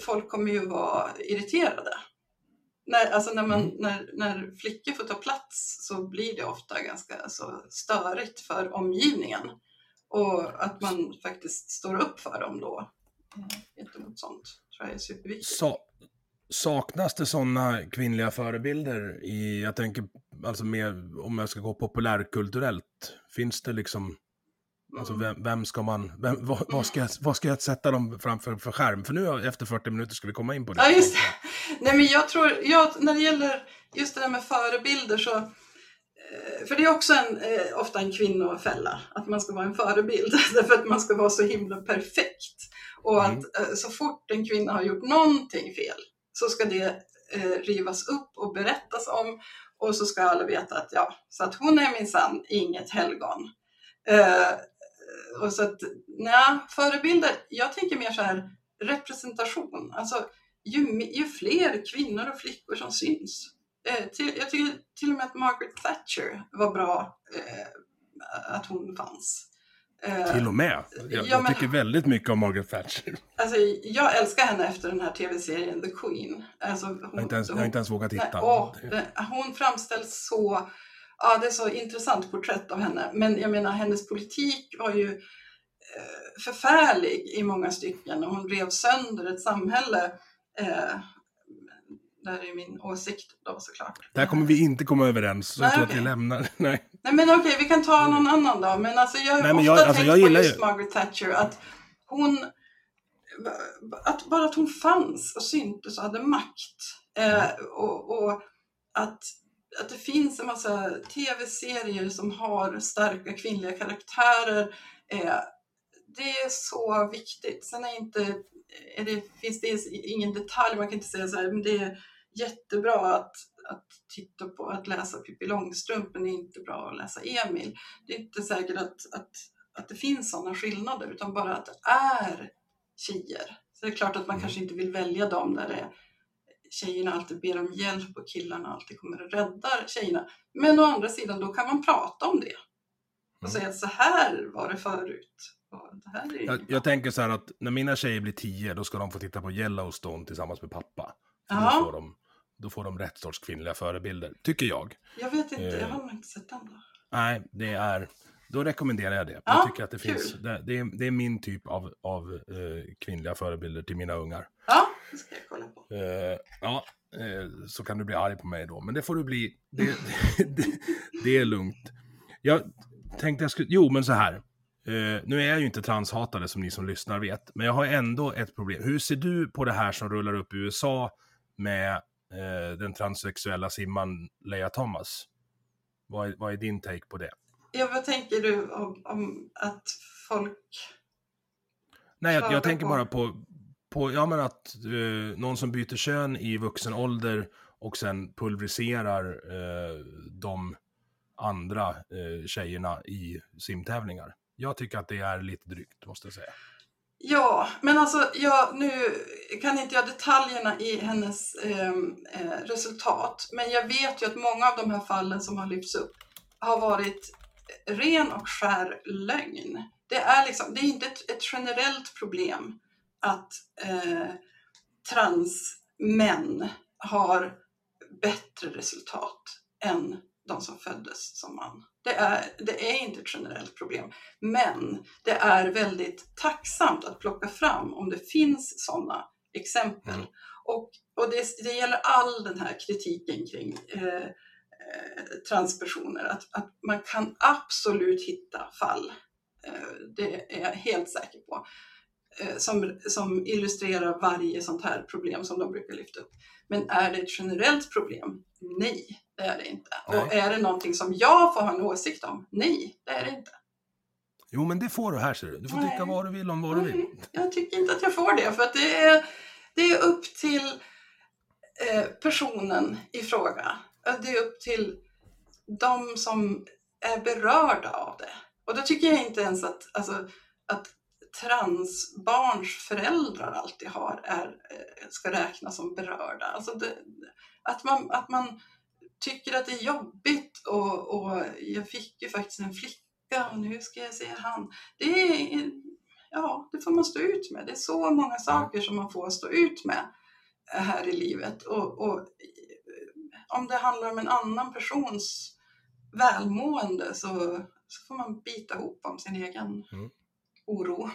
folk kommer ju vara irriterade. När, alltså när, man, mm. när, när flickor får ta plats så blir det ofta ganska alltså, störigt för omgivningen. Och att man faktiskt står upp för dem då gentemot sånt tror jag är superviktigt. Sa, saknas det sådana kvinnliga förebilder i, jag tänker, alltså mer om jag ska gå populärkulturellt, finns det liksom, alltså vem, vem ska man, vem, vad, vad, ska jag, vad ska jag sätta dem framför för skärm? För nu efter 40 minuter ska vi komma in på det. Ja, just det. Nej, men jag tror, jag, när det gäller just det där med förebilder så eh, för det är också en, eh, ofta en kvinnofälla, att man ska vara en förebild, därför att man ska vara så himla perfekt. Och Mm. att eh, så fort en kvinna har gjort någonting fel så ska det eh, rivas upp och berättas om och så ska alla veta att ja, så att hon är minsann inget helgon. Eh, och så att, nja, förebilder, jag tänker mer så här representation. Alltså, ju, ju fler kvinnor och flickor som syns. Eh, till, jag tycker till och med att Margaret Thatcher var bra eh, att hon fanns. Eh, Till och med. Jag, Ja, jag men- tycker väldigt mycket om Margaret Thatcher. Alltså, jag älskar henne efter den här tv-serien The Queen. Alltså, hon, Jag har inte ens, jag har inte ens vågat titta. åh, hon framställs så... Ja, det är så intressant porträtt av henne. Men jag menar, hennes politik var ju eh, förfärlig i många stycken hon rev sönder ett samhälle. Eh, där är min åsikt då såklart. Där kommer vi inte komma överens, så jag Nej, tror att okej. vi lämnar. Nej. Nej men okej, vi kan ta någon annan då. Men alltså jag har Nej, ofta jag- alltså, tänkt jag på just ju- Margaret Thatcher att hon, att bara att hon fanns och syntes och hade makt. Eh, och, och att, att det finns en massa tv-serier som har starka kvinnliga karaktärer. Eh, det är så viktigt. Sen är inte, är det, finns det ingen detalj, man kan inte säga så här, men det är jättebra att, att titta på, att läsa Pippi Långstrump, men det är inte bra att läsa Emil. Det är inte säkert att, att, att det finns sådana skillnader, utan bara att det är tjejer. Så det är klart att man Mm. kanske inte vill välja dem där det tjejerna alltid ber om hjälp och killarna alltid kommer och räddar tjejerna. Men å andra sidan, då kan man prata om det. Och Mm. säga att så här var det förut. Det här är Jag, jag tänker så här att när mina tjejer blir tio, då ska de få titta på Yellowstone tillsammans med pappa. För. Då, får de, då får de rätt sorts kvinnliga förebilder, tycker jag. Jag vet inte, jag Eh. har nog inte sett den då. Nej, det är... Då rekommenderar jag det. Ja, jag tycker att det kul. finns... Det, det, är, det är min typ av, av eh, kvinnliga förebilder till mina ungar. Ja, det ska jag kolla på. Eh, ja, eh, så kan du bli arg på mig då. Men det får du bli. Det, det, är lugnt. Jag tänkte jag skulle... Jo, men så här. Eh, nu är jag ju inte transhatare som ni som lyssnar vet. Men jag har ändå ett problem. Hur ser du på det här som rullar upp i USA med eh, den transsexuella simman Leia Thomas? Vad är, vad är din take på det? Ja, vad tänker du om, om att folk... Nej, jag, jag tänker på- bara på, på ja, men att eh, någon som byter kön i vuxen ålder och sen pulveriserar eh, de andra eh, tjejerna i simtävlingar. Jag tycker att det är lite drygt, måste jag säga. Ja, men alltså jag, nu kan inte jag detaljerna i hennes ehm, eh, resultat, men jag vet ju att många av de här fallen som har lyfts upp har varit ren och skär lögn. Det är, liksom, det är inte ett, ett generellt problem att eh, transmän har bättre resultat än de som föddes som man. Det är, det är inte ett generellt problem. Men det är väldigt tacksamt att plocka fram om det finns sådana exempel. Mm. Och, och det, det gäller all den här kritiken kring eh, eh, transpersoner. Att, att man kan absolut hitta fall, eh, det är jag helt säker på, som, som illustrerar varje sånt här problem som de brukar lyfta upp. Men är det ett generellt problem? Nej, det är det inte. Nej. Och är det någonting som jag får ha en åsikt om? Nej, det är det inte. Jo, men det får du här, ser du. Du får Nej. tycka vad du vill om vad du vill. Nej, jag tycker inte att jag får det, för att det är, det är upp till eh, personen i fråga. Det är upp till de som är berörda av det. Och då tycker jag inte ens att, alltså, att transbarns föräldrar alltid har, är, eh, ska räknas som berörda. Alltså det, att, man, att man tycker att det är jobbigt och, och jag fick ju faktiskt en flicka och nu ska jag se han. Det är, ja, det får man stå ut med. Det är så många saker som man får stå ut med här i livet. Och, och eh, om det handlar om en annan persons välmående så, så får man bita ihop om sin egen Mm oro.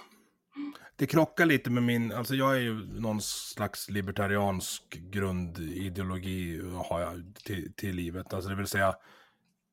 Det krockar lite med min, alltså jag är ju någon slags libertariansk grundideologi har jag till, till livet. Alltså det vill säga,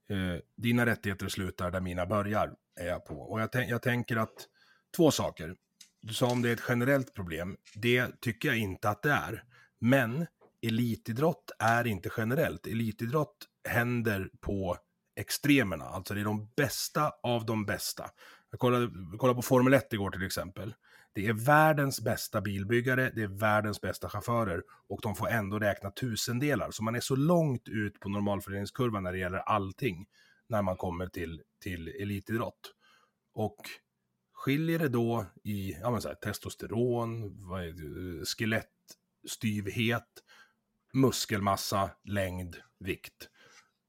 eh, dina rättigheter slutar där mina börjar, är jag på. Och jag, jag tänker att, två saker. Du sa om det är ett generellt problem, det tycker jag inte att det är. Men elitidrott är inte generellt. Elitidrott händer på extremerna, alltså det är de bästa av de bästa. Jag kollade, kollade på Formel 1 igår till exempel. Det är världens bästa bilbyggare, det är världens bästa chaufförer och de får ändå räkna tusendelar. Så man är så långt ut på normalfördelningskurvan när det gäller allting när man kommer till, till elitidrott. Och skiljer det då i ja, men så här, testosteron, skelettstyvhet, muskelmassa, längd, vikt.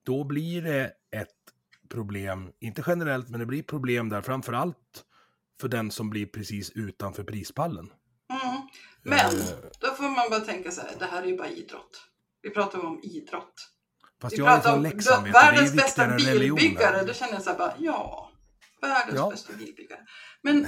Då blir det problem, inte generellt, men det blir problem där framförallt för den som blir precis utanför prispallen. Mm. Men uh, då får man bara tänka så här, det här är ju bara idrott. Vi pratar om idrott. Fast jag är från Leksand, Världens bästa bilbyggare, då känner jag så här bara, ja, världens ja. bästa bilbyggare. Men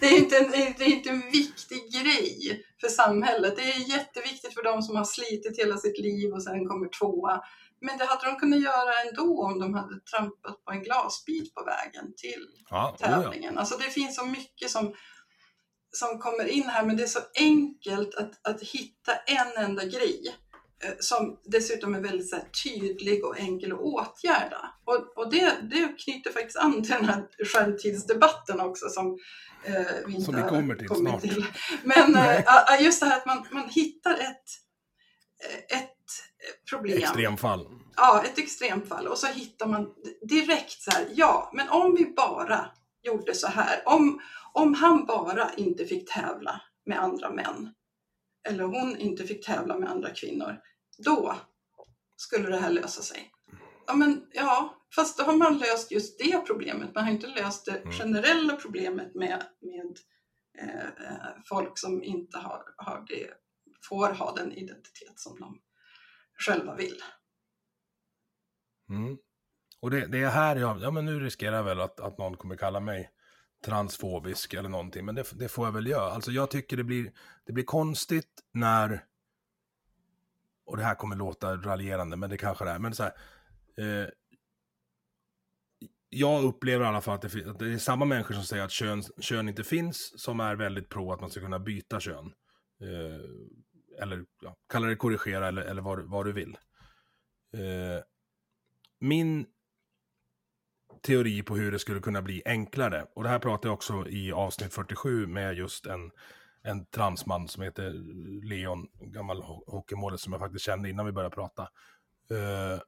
det, är inte en, det är inte en viktig grej för samhället. Det är jätteviktigt för de som har slitit hela sitt liv och sen kommer tvåa. Men det hade de kunnat göra ändå om de hade trampat på en glasbit på vägen till ja, tävlingen. Oh ja. Alltså det finns så mycket som, som kommer in här, men det är så enkelt att, att hitta en enda grej eh, som dessutom är väldigt så tydlig och enkel att åtgärda. Och, och det, det knyter faktiskt an till den här skärmtidsdebatten också som eh, vi inte som vi kommer till snart. Till. Men eh, just det här att man, man hittar ett, eh, ett problem. Extremfall. Ja, ett extremfall. Och så hittar man direkt så här, ja, men om vi bara gjorde så här. Om, om han bara inte fick tävla med andra män. Eller hon inte fick tävla med andra kvinnor. Då skulle det här lösa sig. Ja, men ja, fast då har man löst just det problemet. Man har inte löst det mm. generella problemet med, med eh, folk som inte har, har det, får ha den identitet som de själva vill. Mm. Och det, det, är här jag, ja men nu riskerar jag väl att, att någon kommer kalla mig transfobisk eller någonting, men det, det, får jag väl göra. Alltså jag tycker det blir, det blir konstigt när, och det här kommer låta raljerande, men det kanske det är, men så här, eh, jag upplever i alla fall att det, att det, är samma människor som säger att kön, kön inte finns, som är väldigt pro att man ska kunna byta kön. Eh, eller ja, kalla det korrigera eller, eller vad, vad du vill. Eh, min teori på hur det skulle kunna bli enklare, och det här pratar jag också i avsnitt 47 med just en, en transman som heter Leon, gammal hockeymålare som jag faktiskt kände innan vi började prata. Eh,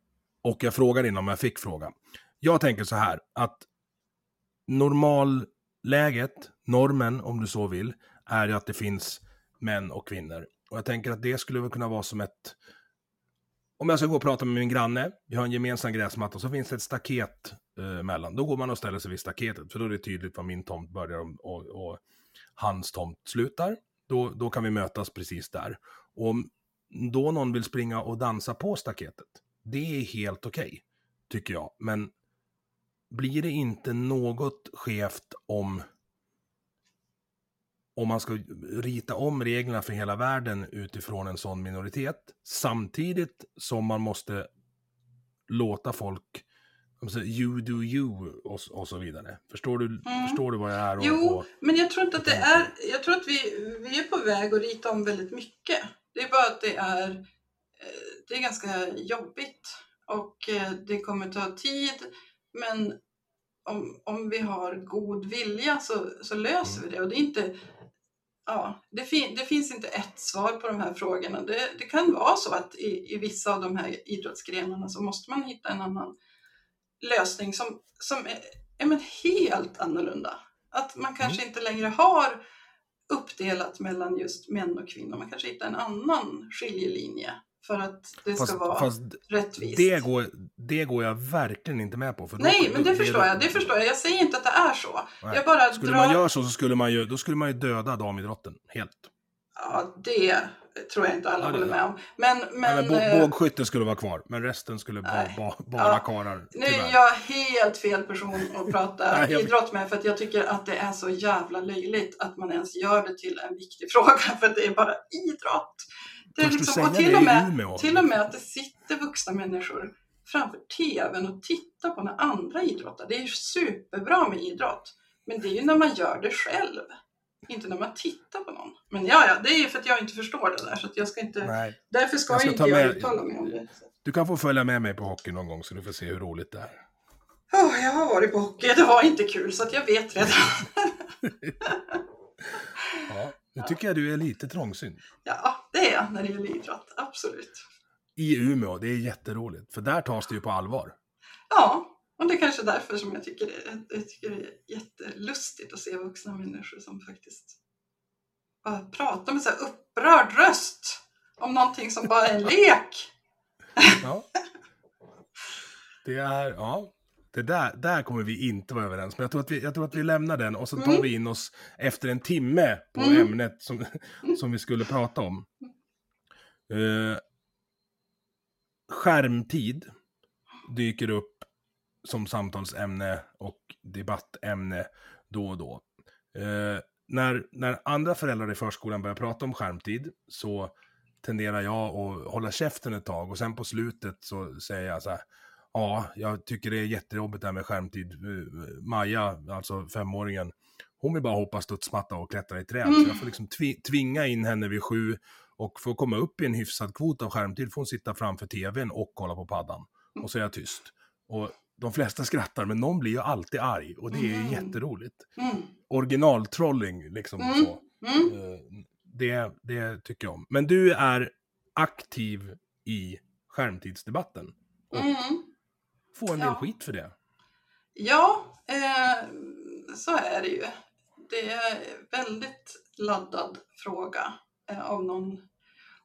och jag frågade innan om jag fick fråga. Jag tänker så här, att normalläget, normen om du så vill, är ju att det finns män och kvinnor. Och jag tänker att det skulle väl kunna vara som ett... Om jag ska gå och prata med min granne, vi har en gemensam gräsmatta, och så finns det ett staket eh, mellan. Då går man och ställer sig vid staketet, för då är det tydligt var min tomt börjar och, och, och hans tomt slutar. Då, då kan vi mötas precis där. Och om då någon vill springa och dansa på staketet, det är helt okej, okay, tycker jag. Men blir det inte något skevt om om man ska rita om reglerna för hela världen utifrån en sån minoritet, samtidigt som man måste låta folk you do you och, och så vidare. Förstår du, mm. förstår du vad jag är? Och, jo, och, men jag tror inte att det är, jag tror att vi, vi är på väg att rita om väldigt mycket. Det är bara att det är, eh, det är ganska jobbigt och eh, det kommer ta tid, men om, om vi har god vilja så, så löser vi mm. det. Och det är inte ja, det, fin det, finns inte ett svar på de här frågorna. Det, det kan vara så att i, i, vissa av de här idrottsgrenarna så måste man hitta en annan lösning som, som är, är men helt annorlunda. Att man kanske mm. inte längre har uppdelat mellan just män och kvinnor. Man kanske hittar en annan skiljelinje för att det fast, ska vara fast rättvist. Det går, det går jag verkligen inte med på. För Nej, men det, det förstår det, jag. Det förstår jag. Jag säger inte att det är så. Jag bara skulle drar... man göra så, så skulle man ju, då skulle man ju döda damidrotten helt. Ja, det tror jag inte alla Ja, håller med om. Men, Men, men eh, bågskytte skulle vara kvar, men resten skulle Nej. ba, bara Ja. karlar. nu är jag helt fel person att prata Nej, jag- idrott med för att jag tycker att det är så jävla löjligt att man ens gör det till en viktig fråga för det är bara idrott. Det liksom, och till det och, med, Umeå? till och med att det sitter vuxna människor framför tvn och tittar på när andra idrottar. Det är ju superbra med idrott. Men det är ju när man gör det själv. Inte när man tittar på någon. Men ja, ja, det är ju för att jag inte förstår det där. Så att jag ska inte, Nej. därför ska, Jag ska inte ta jag med- uttala mig om det. Du kan få följa med mig på hockey någon gång så du får se hur roligt det är. Oh, jag har varit på hockey, det var inte kul så att jag vet redan. Ja, nu tycker jag du är lite trångsynt. Ja, det är jag när det gäller idrott, absolut. I Umeå, det är jätteroligt. För där tas det ju på allvar. Ja, och det är kanske därför som jag tycker det, jag tycker det är jättelustigt att se vuxna människor som faktiskt bara pratar med så här upprörd röst om någonting som bara är en lek. Ja. Det är, ja. Det där, där kommer vi inte vara överens. Men jag tror, att vi, jag tror att vi lämnar den och så tar Mm. vi in oss efter en timme på Mm. ämnet som, som vi skulle prata om. Eh, skärmtid dyker upp som samtalsämne och debattämne då och då. Eh, när, när andra föräldrar i förskolan börjar prata om skärmtid så tenderar jag att hålla käften ett tag och sen på slutet så säger jag så här. Ja, jag tycker det är jättejobbigt det här med skärmtid. Eh, Maja, alltså femåringen, hon vill bara hoppa studsmatta och klättra i träd. Så jag får liksom tvi- tvinga in henne vid sju och för att komma upp i en hyfsad kvot av skärmtid får hon sitta framför tvn och kolla på paddan. Och så är jag tyst. Och de flesta skrattar, men någon blir ju alltid arg och det är Mm. jätteroligt. Mm. Originaltrolling, liksom Mm. så. Mm. Eh, Det, det tycker jag om. Men du är aktiv i skärmtidsdebatten. Och Mm. Får en del Ja. skit för det. Ja, eh, så är det ju. Det är väldigt laddad fråga eh, av någon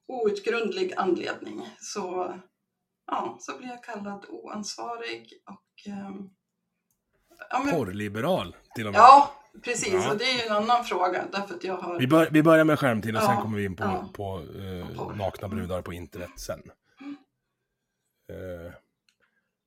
outgrundlig anledning. Så, ja, så blir jag kallad oansvarig och ehm, ja, men, Porrliberal till och med. ja, precis. Ja. Och det är ju en annan fråga därför att jag har... Vi, bör, vi börjar med skärmtid och sen Ja, kommer vi in på, ja. på eh, Porr. nakna brudar på internet sen. Eh,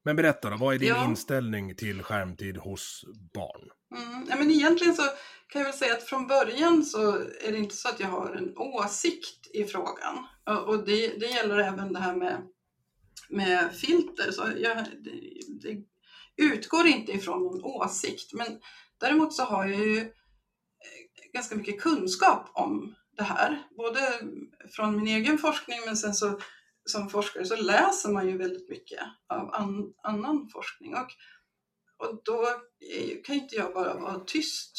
men berätta då, vad är din Ja. inställning till skärmtid hos barn? Mm, ja, men egentligen så kan jag väl säga att från början så är det inte så att jag har en åsikt i frågan. Och, det, det gäller även det här med, med filter. Så jag, det, det utgår inte ifrån någon åsikt. Men däremot så har jag ju eh, ganska mycket kunskap om det här. Både från min egen forskning men sen så som forskare så läser man ju väldigt mycket av an, annan forskning. Och och då är kan inte jag bara vara tyst,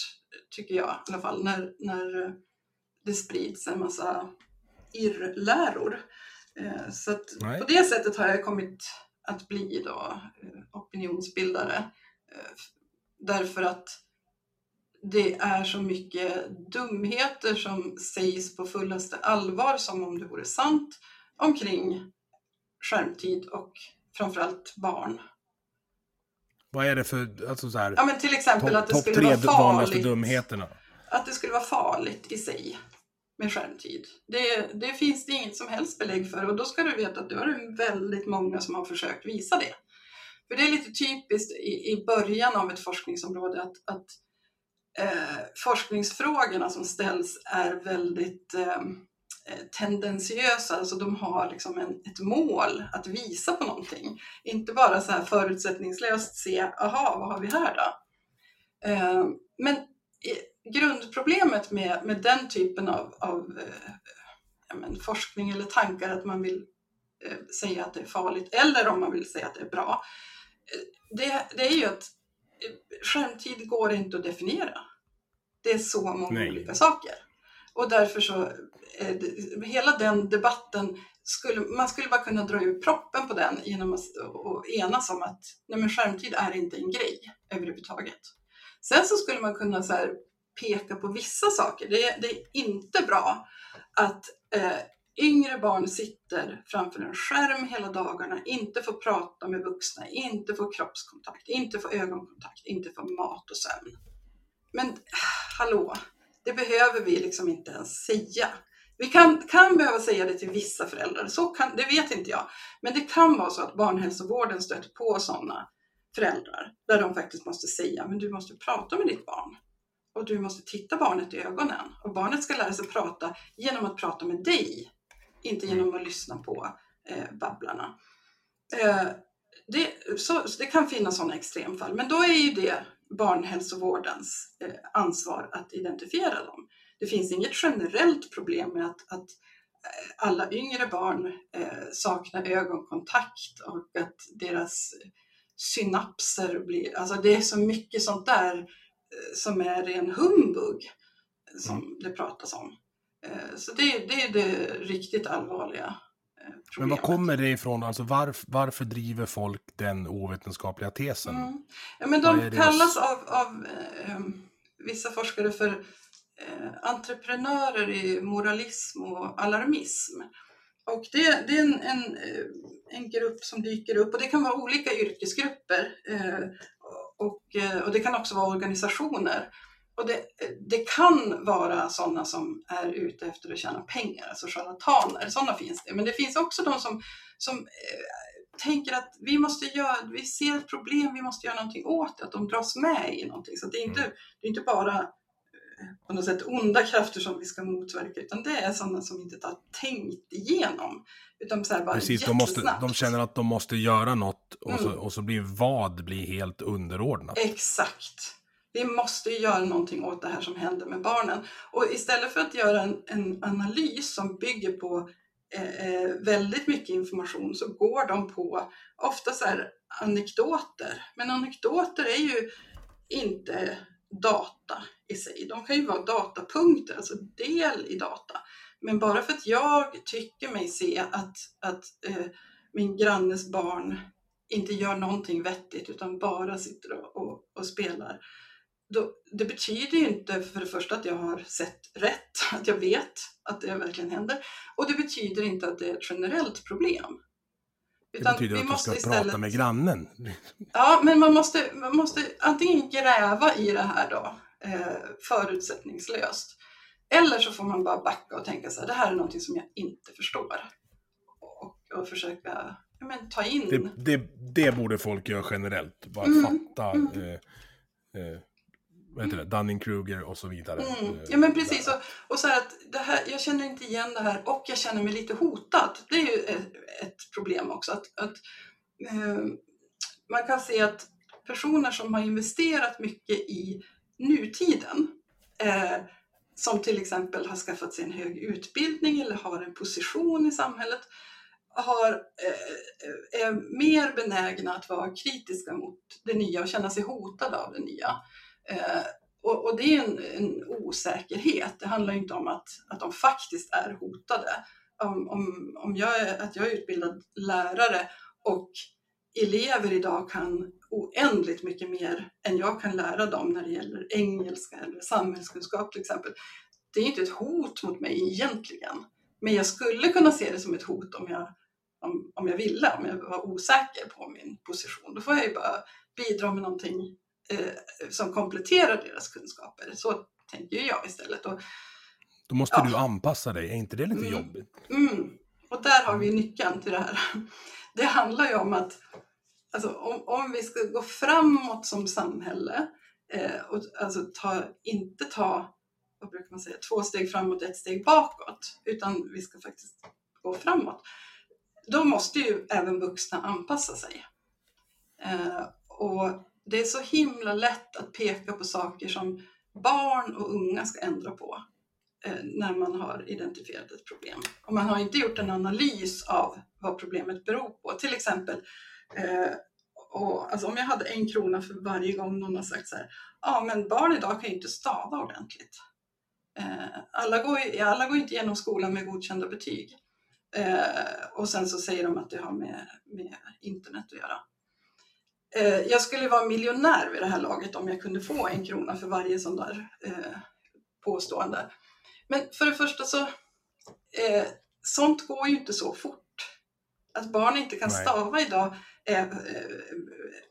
tycker jag i alla fall, när, när det sprids en massa irrläror. Eh, Så att Nej. på det sättet har jag kommit att bli då eh, opinionsbildare. Eh, Därför att det är så mycket dumheter som sägs på fullaste allvar som om det vore sant omkring skärmtid och framförallt barn. Vad är det för, alltså så här, Ja men till exempel topp att det top skulle vara vanligaste farligt. dumheterna? Att det skulle vara farligt i sig med skärmtid. Det, det finns det inget som helst belägg för och då ska du veta att du har väldigt många som har försökt visa det. För det är lite typiskt i, i början av ett forskningsområde att, att eh, forskningsfrågorna som ställs är väldigt eh, tendensiösa, alltså de har liksom en, ett mål att visa på någonting. Inte bara så här förutsättningslöst se, aha, vad har vi här då? Eh, men eh, grundproblemet med, med den typen av, av eh, men forskning eller tankar att man vill eh, säga att det är farligt eller om man vill säga att det är bra. eh, Det, det är ju att eh, skärmtid går inte att definiera. Det är så många Nej. olika saker. Och därför så, eh, hela den debatten, skulle, man skulle bara kunna dra ur proppen på den genom att och enas om att nej men skärmtid är inte en grej överhuvudtaget. Sen så skulle man kunna så här peka på vissa saker. Det är, det är inte bra att eh, yngre barn sitter framför en skärm hela dagarna, inte får prata med vuxna, inte får kroppskontakt, inte får ögonkontakt, inte får mat och sömn. Men hallå, det behöver vi liksom inte ens säga. Vi kan, kan behöva säga det till vissa föräldrar, så kan, det vet inte jag. Men det kan vara så att barnhälsovården stöter på sådana föräldrar där de faktiskt måste säga, men du måste prata med ditt barn och du måste titta barnet i ögonen. Och barnet ska lära sig prata genom att prata med dig, inte genom att lyssna på eh, babblarna. Eh, det, så, så det kan finnas sådana extremfall, men då är ju det barnhälsovårdens eh, ansvar att identifiera dem. Det finns inget generellt problem med att, att eh, alla yngre barn eh, saknar ögonkontakt och att deras synapser blir, alltså det är så mycket sånt där som är ren humbug som mm. det pratas om. Så det, det är det riktigt allvarliga. Men var kommer det ifrån? Alltså varf, varför driver folk den ovetenskapliga tesen? Mm. Ja, men de kallas av, av eh, vissa forskare för eh, entreprenörer i moralism och alarmism. Och det, det är en, en, eh, en, grupp som dyker upp och det kan vara olika yrkesgrupper eh, och, eh, och det kan också vara organisationer och det, det, kan vara sådana som är ute efter att tjäna pengar, alltså charlataner. Sådana finns det. Men det finns också de som, som eh, tänker att vi måste göra, vi ser ett problem, vi måste göra någonting åt det, att de dras med i någonting. Så det är inte, mm. det är inte bara eh, på något sätt onda krafter som vi ska motverka, utan det är sådana som inte har tänkt igenom. Utan så här bara Precis, de, måste, de känner att de måste göra något och, mm. så, och så blir vad blir helt underordnat. Exakt. Vi måste göra någonting åt det här som händer med barnen. Och istället för att göra en, en analys som bygger på eh, eh, väldigt mycket information så går de på ofta så här anekdoter. Men anekdoter är ju inte data i sig. De kan ju vara datapunkter, alltså del i data. Men bara för att jag tycker mig se att, att eh, min grannes barn inte gör någonting vettigt utan bara sitter och, och, och spelar då, det betyder ju inte för det första att jag har sett rätt, att jag vet att det verkligen händer. Och det betyder inte att det är ett generellt problem. Utan det betyder att du ska istället... prata med grannen. Ja, men man måste, man måste antingen gräva i det här då, eh, förutsättningslöst. Eller så får man bara backa och tänka så här, det här är någonting som jag inte förstår. Och, och försöka men, ta in. Det, det, det, borde folk göra generellt, bara mm, fatta. Mm. Eh, eh, vad heter det, Dunning-Kruger och så vidare. Mm. Eh, ja men precis, och, och, så att det här, jag känner inte igen det här och jag känner mig lite hotad. Det är ju ett, ett problem också. Att, att eh, man kan se att personer som har investerat mycket i nutiden, eh, som till exempel har skaffat sig en hög utbildning eller har en position i samhället, har, eh, är mer benägna att vara kritiska mot det nya och känna sig hotade av det nya. Eh, och, och, det är en, en, osäkerhet. Det handlar inte om att, att de faktiskt är hotade. Om, om, om jag är, att jag är utbildad lärare och elever idag kan oändligt mycket mer än jag kan lära dem när det gäller engelska eller samhällskunskap till exempel. Det är inte ett hot mot mig egentligen. Men jag skulle kunna se det som ett hot om jag, om, om jag ville, om jag var osäker på min position. Då får jag ju bara bidra med någonting eh, som kompletterar deras kunskaper. Så tänker jag istället. Och, Då måste ja. du anpassa dig, är inte det lite mm. jobbigt? Mm. Och där har vi nyckeln till det här. Det handlar ju om att alltså, om, om vi ska gå framåt som samhälle eh, och alltså ta, inte ta vad brukar man säga, två steg framåt, ett steg bakåt, utan vi ska faktiskt gå framåt. Då måste ju även vuxna anpassa sig. Eh, och det är så himla lätt att peka på saker som barn och unga ska ändra på eh, när man har identifierat ett problem. Och man har inte gjort en analys av vad problemet beror på. Till exempel, eh, och, alltså om jag hade en krona för varje gång någon har sagt så här, ja men barn idag kan ju inte stava ordentligt. Eh, alla, går, alla går inte igenom skolan med godkända betyg. Eh, och sen så säger de att det har med, med internet att göra. Eh, jag skulle vara miljonär vid det här laget om jag kunde få en krona för varje sån där eh, påstående. Men för det första så, eh, sånt går ju inte så fort. Att barn inte kan stava idag, eh,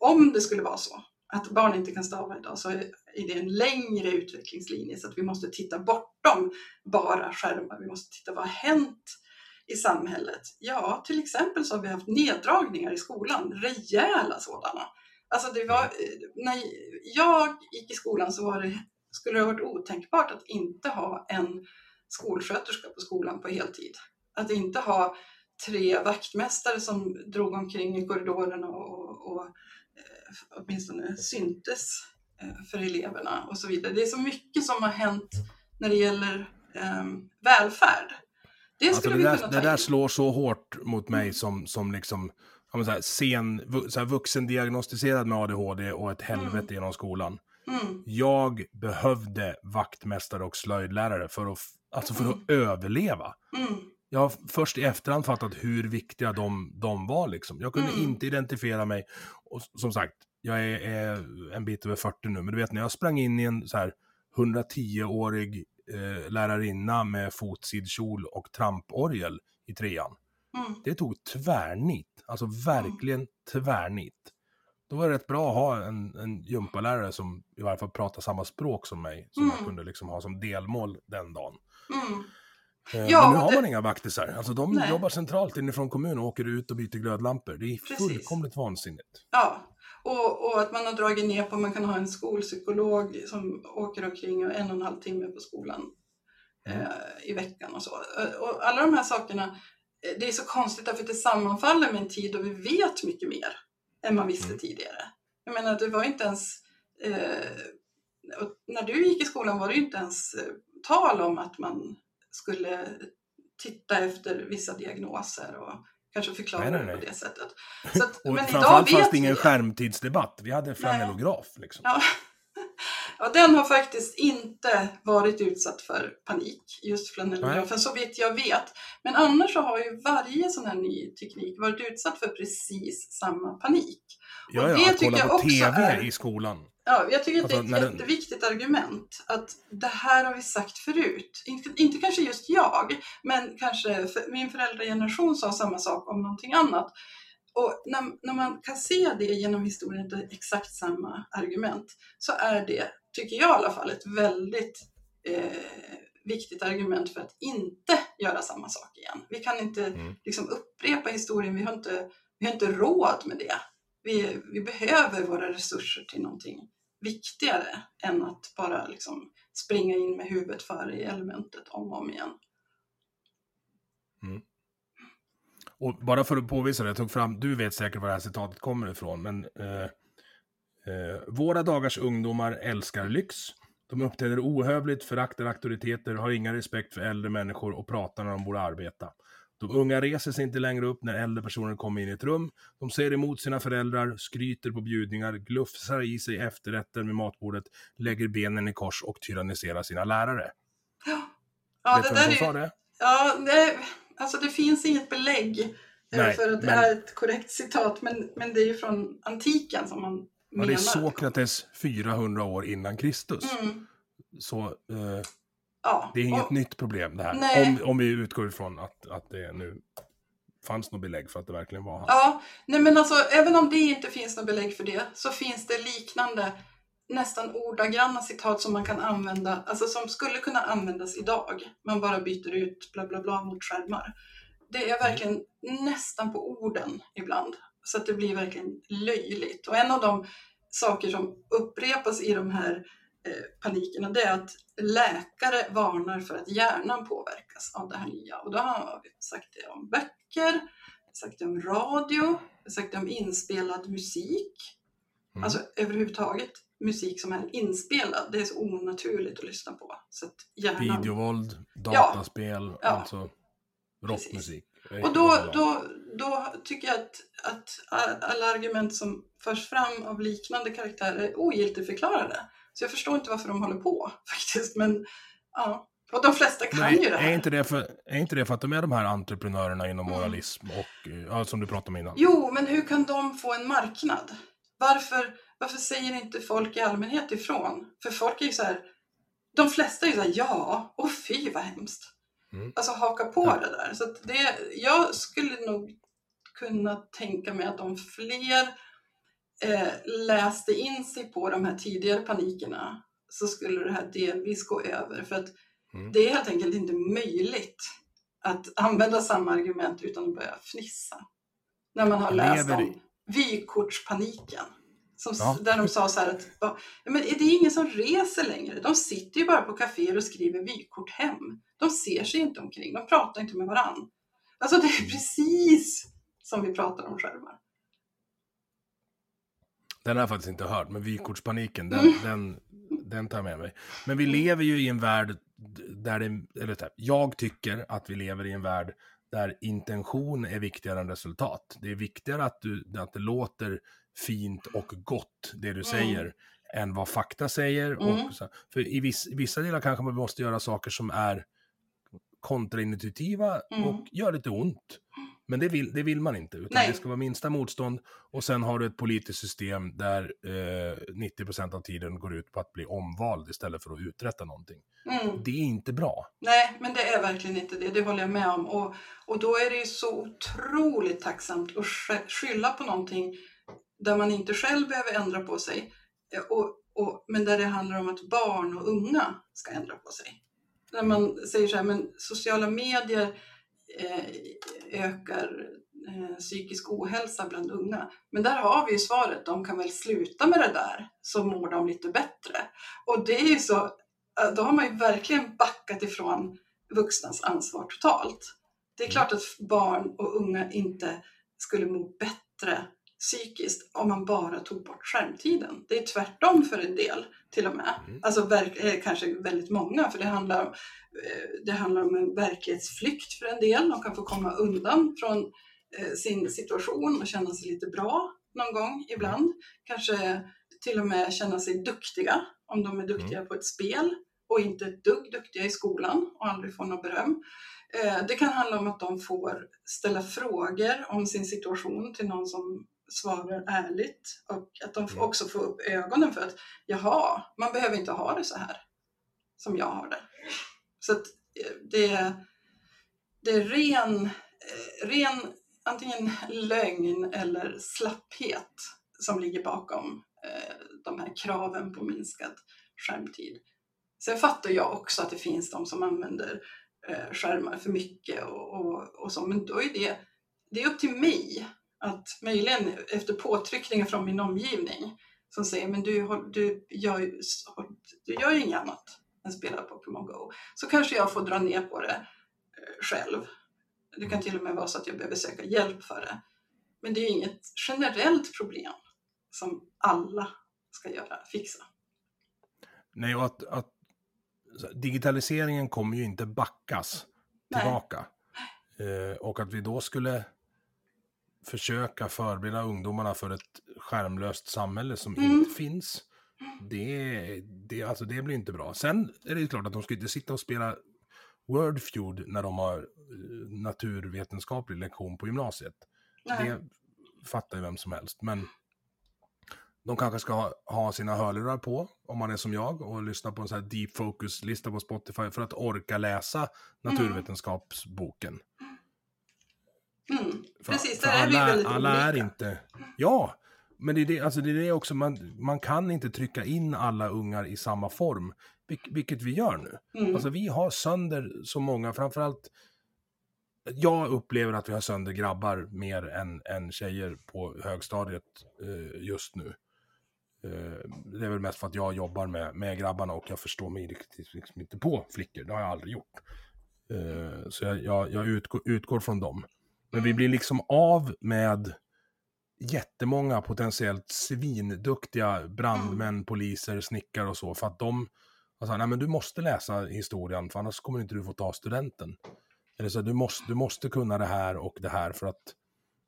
om det skulle vara så, att barn inte kan stava idag så är det en längre utvecklingslinje så att vi måste titta bortom bara skärmar. Vi måste titta vad har hänt i samhället? Ja, till exempel så har vi haft neddragningar i skolan, rejäla sådana. Alltså det var, eh, när jag gick i skolan så var det, skulle det ha varit otänkbart att inte ha en skolsköterska på skolan på heltid. Att inte ha tre vaktmästare som drog omkring i korridorerna och, och eh, åtminstone syntes eh, för eleverna och så vidare. Det är så mycket som har hänt när det gäller eh, välfärd. Det alltså skulle alltså det ta Det där slår så hårt mot mig som, som liksom så här, sen, så här, vuxendiagnostiserad med ADHD och ett helvete mm. genom skolan. Mm. Jag behövde vaktmästare och slöjdlärare för att, alltså för att mm. överleva. Mm. Jag har först i efterhand fattat hur viktiga de, de var. Liksom. Jag kunde mm. inte identifiera mig. Och som sagt, jag är, är, en bit över 40 nu, men du vet när jag sprang in i en så här 110-årig eh, lärarinna med fotsidkjol och tramporgel i trean. Mm. Det tog tvärnit, alltså verkligen mm. tvärnit. Då var det rätt bra att ha en, en gympalärare som i varje fall pratar samma språk som mig, som mm. man kunde liksom ha som delmål den dagen. Mm. Eh, ja, men nu har det... man inga vaktisar. Alltså de Nej. jobbar centralt inifrån kommunen och åker ut och byter glödlampor. Det är Precis. fullkomligt vansinnigt. Ja, och, och, att man har dragit ner på, man kan ha en skolpsykolog som åker omkring och en och en halv timme på skolan eh, i veckan och så. Och alla de här sakerna, eh, det är så konstigt därför att det sammanfaller med en tid då vi vet mycket mer än man visste mm. tidigare. Jag menar, det var inte ens... Eh, när du gick i skolan var det inte ens eh, tal om att man skulle titta efter vissa diagnoser och kanske förklara nej, nej, nej. det på det sättet. Så att, och men framförallt fanns det ingen skärmtidsdebatt. Vi hade flanellograf. Liksom. Ja. ja, den har faktiskt inte varit utsatt för panik, just flanellografen, så vitt jag vet. Men annars så har ju varje sån här ny teknik varit utsatt för precis samma panik. Ja, det ja, att kolla på TV är... i skolan. Ja, jag tycker att det är alltså, ett jätteviktigt den... argument att det här har vi sagt förut. Inte, inte kanske just jag, men kanske för, min föräldrageneration sa samma sak om någonting annat. Och när, när man kan se det genom historien, det är exakt samma argument, så är det, tycker jag i alla fall, ett väldigt eh, viktigt argument för att inte göra samma sak igen. Vi kan inte mm. liksom, upprepa historien, vi har inte, vi har inte råd med det. Vi, vi behöver våra resurser till någonting viktigare än att bara liksom springa in med huvudet före i elementet om och om igen. Mm. Och bara för att påvisa det, jag tog fram, du vet säkert var det här citatet kommer ifrån, men eh, eh, våra dagars ungdomar älskar lyx. De uppträder ohövligt, föraktar auktoriteter, har inga respekt för äldre människor och pratar när de borde arbeta. De unga reser sig inte längre upp när äldre personer kommer in i ett rum. De ser emot sina föräldrar, skryter på bjudningar, glufsar i sig efterrätter med matbordet, lägger benen i kors och tyranniserar sina lärare. Ja, ja Vet det där är... det? Ja, det, alltså det finns inget belägg eh, Nej, för att det är ett korrekt citat, men, men det är ju från antiken som man ja, menar. Det är Sokrates 400 år innan Kristus. Mm. Så eh, Ja, det är inget och, nytt problem det här. Om, om vi utgår ifrån att, att det nu fanns något belägg för att det verkligen var han. Ja, nej men alltså även om det inte finns något belägg för det så finns det liknande nästan ordagranna citat som man kan använda, alltså som skulle kunna användas idag. Man bara byter ut bla bla bla mot skärmar. Det är verkligen mm. nästan på orden ibland. Så att det blir verkligen löjligt. Och en av de saker som upprepas i de här paniken och det är att läkare varnar för att hjärnan påverkas av det här nya. Och då har vi sagt det om böcker, sagt det om radio, sagt det om inspelad musik. Mm. Alltså överhuvudtaget musik som är inspelad, det är så onaturligt att lyssna på. Så att hjärnan... Videovåld, dataspel, ja. alltså rockmusik. Och då, då, då tycker jag att, att alla argument som förs fram av liknande karaktärer är ogiltigförklarade. Så jag förstår inte varför de håller på faktiskt. Men ja, och de flesta kan Nej, ju det här. Är inte det, för, är inte det för att de är de här entreprenörerna inom mm. moralism och ja, som du pratade om innan? Jo, men hur kan de få en marknad? Varför, varför säger inte folk i allmänhet ifrån? För folk är ju så här, de flesta är ju så här, ja, och fy vad hemskt. Mm. Alltså haka på ja. det där. Så det, jag skulle nog kunna tänka mig att om fler läste in sig på de här tidigare panikerna så skulle det här delvis gå över. För att Mm. det är helt enkelt inte möjligt att använda samma argument utan att börja fnissa. När man har läst lever om vykortspaniken. Som, Ja. Där de sa så här att ja, men det är ingen som reser längre. De sitter ju bara på kaféer och skriver vykort hem. De ser sig inte omkring, de pratar inte med varann. Alltså det är precis som vi pratar om skärmar. Den har jag faktiskt inte hört, men vykortspaniken, den, Mm. den, den tar jag med mig. Men vi lever ju i en värld där det, eller här, jag tycker att vi lever i en värld där intention är viktigare än resultat. Det är viktigare att, du, att det låter fint och gott, det du säger, än vad fakta säger. Mm. Och så, för i viss, vissa delar kanske man måste göra saker som är kontraintuitiva Mm. och gör lite ont. Men det vill, det vill man inte, utan Nej. det ska vara minsta motstånd och sen har du ett politiskt system där eh, 90% av tiden går ut på att bli omvald istället för att uträtta någonting. Mm. Det är inte bra. Nej, men det är verkligen inte det. Det håller jag med om. Och, och då är det ju så otroligt tacksamt att sk- skylla på någonting där man inte själv behöver ändra på sig. Eh, Och, och, men där det handlar om att barn och unga ska ändra på sig. När man säger så här, men sociala medier Eh, ökar eh, psykisk ohälsa bland unga. Men där har vi ju svaret, de kan väl sluta med det där så mår de lite bättre. Och det är ju så, eh, då har man ju verkligen backat ifrån vuxnas ansvar totalt. Det är klart att barn och unga inte skulle må bättre psykiskt om man bara tog bort skärmtiden. Det är tvärtom för en del till och med. Mm. Alltså eh, kanske väldigt många för det handlar, om, eh, det handlar om en verklighetsflykt för en del. De kan få komma undan från eh, sin situation och känna sig lite bra någon gång ibland. Kanske till och med känna sig duktiga om de är duktiga på ett spel och inte ett dugg duktiga i skolan och aldrig får något beröm. Det kan handla om att de får ställa frågor om sin situation till någon som svarar ärligt och att de Mm. också får upp ögonen för att jaha, man behöver inte ha det så här som jag har det. Så att eh, det, det är ren, eh, ren antingen lögn eller slapphet som ligger bakom eh, de här kraven på minskad skärmtid. Sen fattar jag också att det finns de som använder skärmar för mycket och, och, och så, men då är det, det är upp till mig att möjligen efter påtryckningar från min omgivning som säger men du, du, gör, du gör ju inget annat än spela Pokémon Go. Så kanske jag får dra ner på det eh, själv. Det kan till och med vara så att jag behöver söka hjälp för det. Men det är inget generellt problem som alla ska göra, fixa. Nej, och att, att digitaliseringen kommer ju inte backas Nej. tillbaka. Eh, och att vi då skulle försöka förbereda ungdomarna för ett skärmlöst samhälle som Mm. inte finns. Det, det, alltså det blir inte bra. Sen är det ju klart att de ska inte sitta och spela Wordfeud när de har eh, naturvetenskaplig lektion på gymnasiet. Nej. Det fattar ju vem som helst. Men de kanske ska ha, ha sina hörlurar på, om man är som jag, och lyssna på en sån här deep focus-lista på Spotify för att orka läsa naturvetenskapsboken. Mm. Precis, för där är vi alla, alla är olika. inte... Ja, men det är det, alltså det är det också, man, man kan inte trycka in alla ungar i samma form, vil- vilket vi gör nu. Mm. Alltså vi har sönder så många, framförallt jag upplever att vi har sönder grabbar mer än, än tjejer på högstadiet eh, just nu. Eh, det är väl mest för att jag jobbar med, med grabbarna och jag förstår mig riktigt liksom inte på flickor. Det har jag aldrig gjort. Eh, så jag, jag, jag utgår, utgår från dem. Men vi blir liksom av med jättemånga potentiellt svinduktiga brandmän, poliser, snickare och så. För att de alltså, nej men du måste läsa historien för annars kommer inte du få ta studenten. Eller så du måste, du måste kunna det här och det här för att,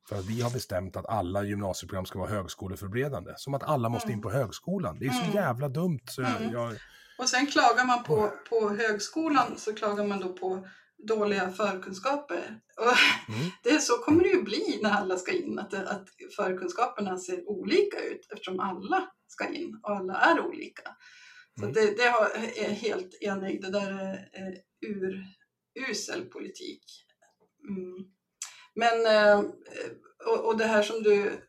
för att vi har bestämt att alla gymnasieprogram ska vara högskoleförberedande. Som att alla måste in på högskolan. Det är så Mm. jävla dumt. Så jag, Mm. jag, Och sen klagar man på, på högskolan så klagar man då på dåliga förkunskaper. Och Mm. det så kommer det ju bli när alla ska in, att, att förkunskaperna ser olika ut eftersom alla ska in och alla är olika. Så Mm. det, det har, är helt enig, det där är, är ur, usel politik. Mm. Men, eh, och, och det här som du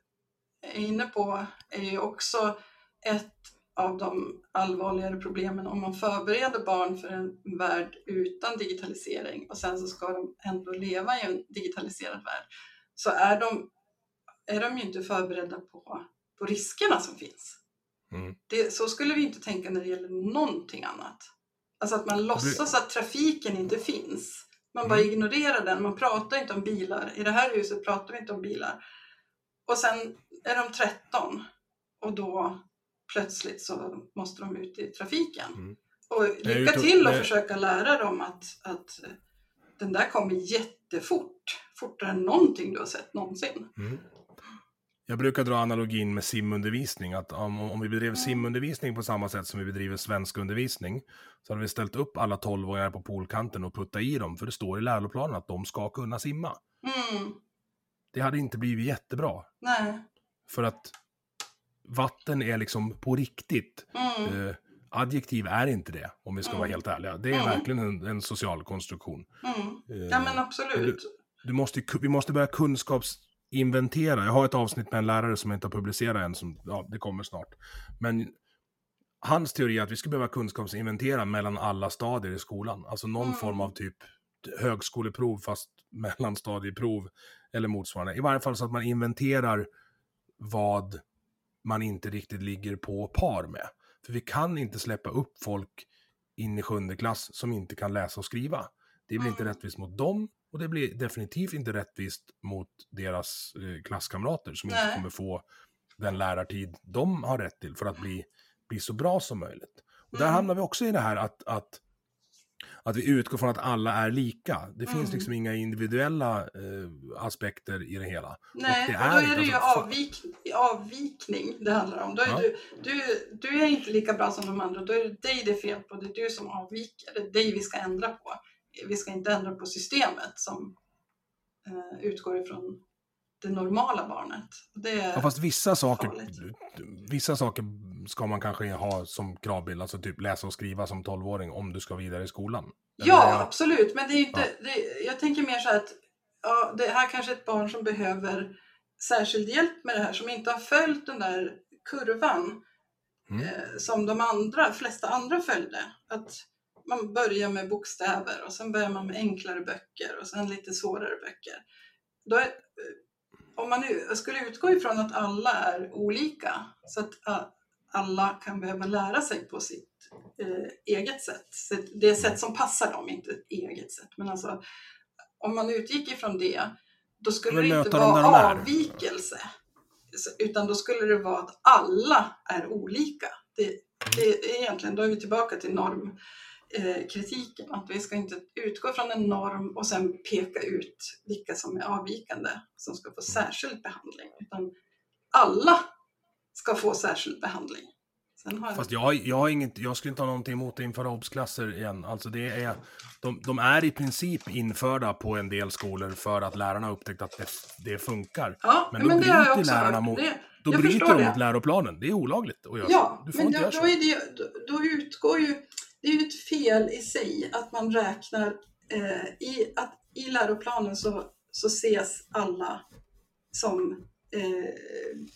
är inne på är ju också ett av de allvarligare problemen om man förbereder barn för en värld utan digitalisering och sen så ska de ändå leva i en digitaliserad värld så är de, är de ju inte förberedda på, på riskerna som finns. Mm. Det, så skulle vi inte tänka när det gäller någonting annat. Alltså att man låtsas att trafiken inte finns. Man bara Mm. ignorerar den, man pratar inte om bilar. I det här huset pratar vi inte om bilar. Och sen är de 13 och då plötsligt så måste de ut i trafiken. Mm. Och lycka till det- försöka lära dem att, att eh, den där kommer jättefort. Fortare än någonting du har sett någonsin. Mm. Jag brukar dra analogin med simundervisning, att om, om vi bedrev simundervisning på samma sätt som vi bedriver svenskundervisning, så hade vi ställt upp alla tolvåringar på poolkanten och puttat i dem, för det står i läroplanen att de ska kunna simma. Mm, Det hade inte blivit jättebra, nej. för att vatten är liksom på riktigt. Mm, Eh, adjektiv är inte det, om vi ska vara Mm. helt ärliga. Det är Mm. verkligen en, en social konstruktion. mm. Eh, Ja men absolut. du måste, ju- vi måste börja kunskapsinventera. Jag har ett avsnitt med en lärare som jag inte har publicerat än, som, ja, det kommer snart. Men hans teori är att vi ska behöva kunskapsinventera mellan alla stadier i skolan. Alltså någon Mm. form av typ högskoleprov fast mellanstadieprov eller motsvarande. I varje fall så att man inventerar vad man inte riktigt ligger på par med. För vi kan inte släppa upp folk in i sjunde klass som inte kan läsa och skriva. Det blir inte Mm. rättvist mot dem och det blir definitivt inte rättvist mot deras eh, klasskamrater som inte Nej. kommer få den lärartid de har rätt till för att bli, bli så bra som möjligt. Och där Mm. hamnar vi också i det här att, att, att vi utgår från att alla är lika. Det finns Mm. liksom inga individuella eh, aspekter i det hela. Nej, det och, då är det ju alltså, fa- avvik, avvikning det handlar om. Då är Ja. du, du, du är inte lika bra som de andra, då är det dig det är fel på, det är du som avviker, det är dig vi ska ändra på. Vi ska inte ändra på systemet som eh, utgår ifrån det normala barnet. Det Ja, fast vissa saker, farligt. vissa saker ska man kanske ha som kravbild, alltså typ läsa och skriva som 12-åring om du ska vidare i skolan. Eller ja, jag- absolut, men det är inte, det, jag tänker mer så här att ja, det här kanske är ett barn som behöver särskild hjälp med det här, som inte har följt den där kurvan Mm. eh, som de andra, flesta andra följde. Att man börjar med bokstäver och sen börjar man med enklare böcker och sen lite svårare böcker. Då är, om man nu skulle utgå ifrån att alla är olika så att alla kan behöva lära sig på sitt eh, eget sätt. Så Det sätt som passar dem, inte ett eget sätt. Men alltså, om man utgick ifrån det, då skulle det inte vara de är. avvikelse. Utan då skulle det vara att alla är olika. Det, det är egentligen, då är vi tillbaka till normkritiken. Eh, att vi ska inte utgå från en norm och sen peka ut vilka som är avvikande som ska få särskild behandling. Utan alla ska få särskild behandling. Har Fast jag, jag, har inget, jag skulle inte ha någonting emot att införa obsklasser igen. Alltså det är, de, de är i princip införda på en del skolor för att lärarna upptäckt att det, det funkar. Ja, Men men, då det jag bryter också lärarna mot- Det, Då jag bryter de mot läroplanen. Det är olagligt att göra Ja, så. Du får men inte då, göra då, är det, då, då utgår ju, det är ju ett fel i sig att man räknar eh, i, att i läroplanen så, så ses alla som eh,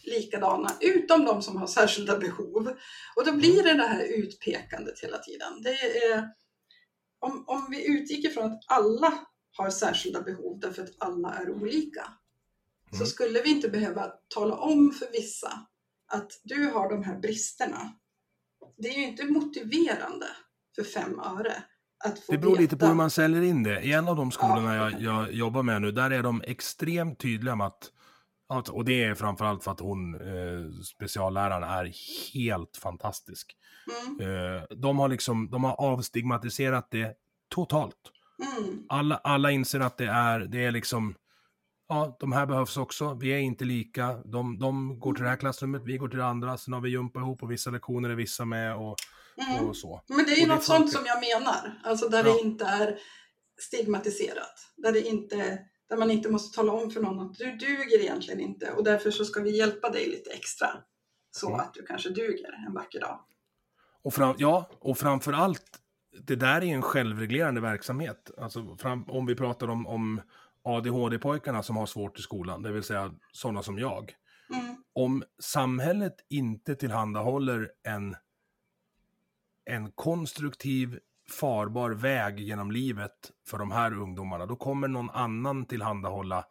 likadana, utom de som har särskilda behov. Och då blir det det här utpekandet hela tiden. Det är, om, om vi utgick ifrån att alla har särskilda behov därför att alla är olika, så Mm. skulle vi inte behöva tala om för vissa att du har de här bristerna. Det är ju inte motiverande för fem öre att få Det beror veta. lite på hur man säljer in det. I en av de skolorna Ja. jag, jag jobbar med nu, där är de extremt tydliga med att- och det är framförallt för att hon, eh, specialläraren, är helt fantastisk. Mm, Eh, de har liksom, de har avstigmatiserat det totalt. mm, Alla, alla inser att det är, det är liksom, ja, de här behövs också, vi är inte lika, de, de går till det här klassrummet, vi går till det andra, sen har vi jumpa ihop och vissa lektioner är vissa med och, mm. och så. Men det är ju Och något sånt som jag menar, alltså där Ja. det inte är stigmatiserat. Där, det inte, där man inte måste tala om för någon att du duger egentligen inte och därför så ska vi hjälpa dig lite extra så Mm. att du kanske duger en vacker dag. Och fram, ja, och framför allt, det där är en självreglerande verksamhet. Alltså fram, om vi pratar om, om ADHD-pojkarna som har svårt i skolan, det vill säga sådana som jag. Mm. Om samhället inte tillhandahåller en, en konstruktiv, farbar väg genom livet för de här ungdomarna, då kommer någon annan tillhandahålla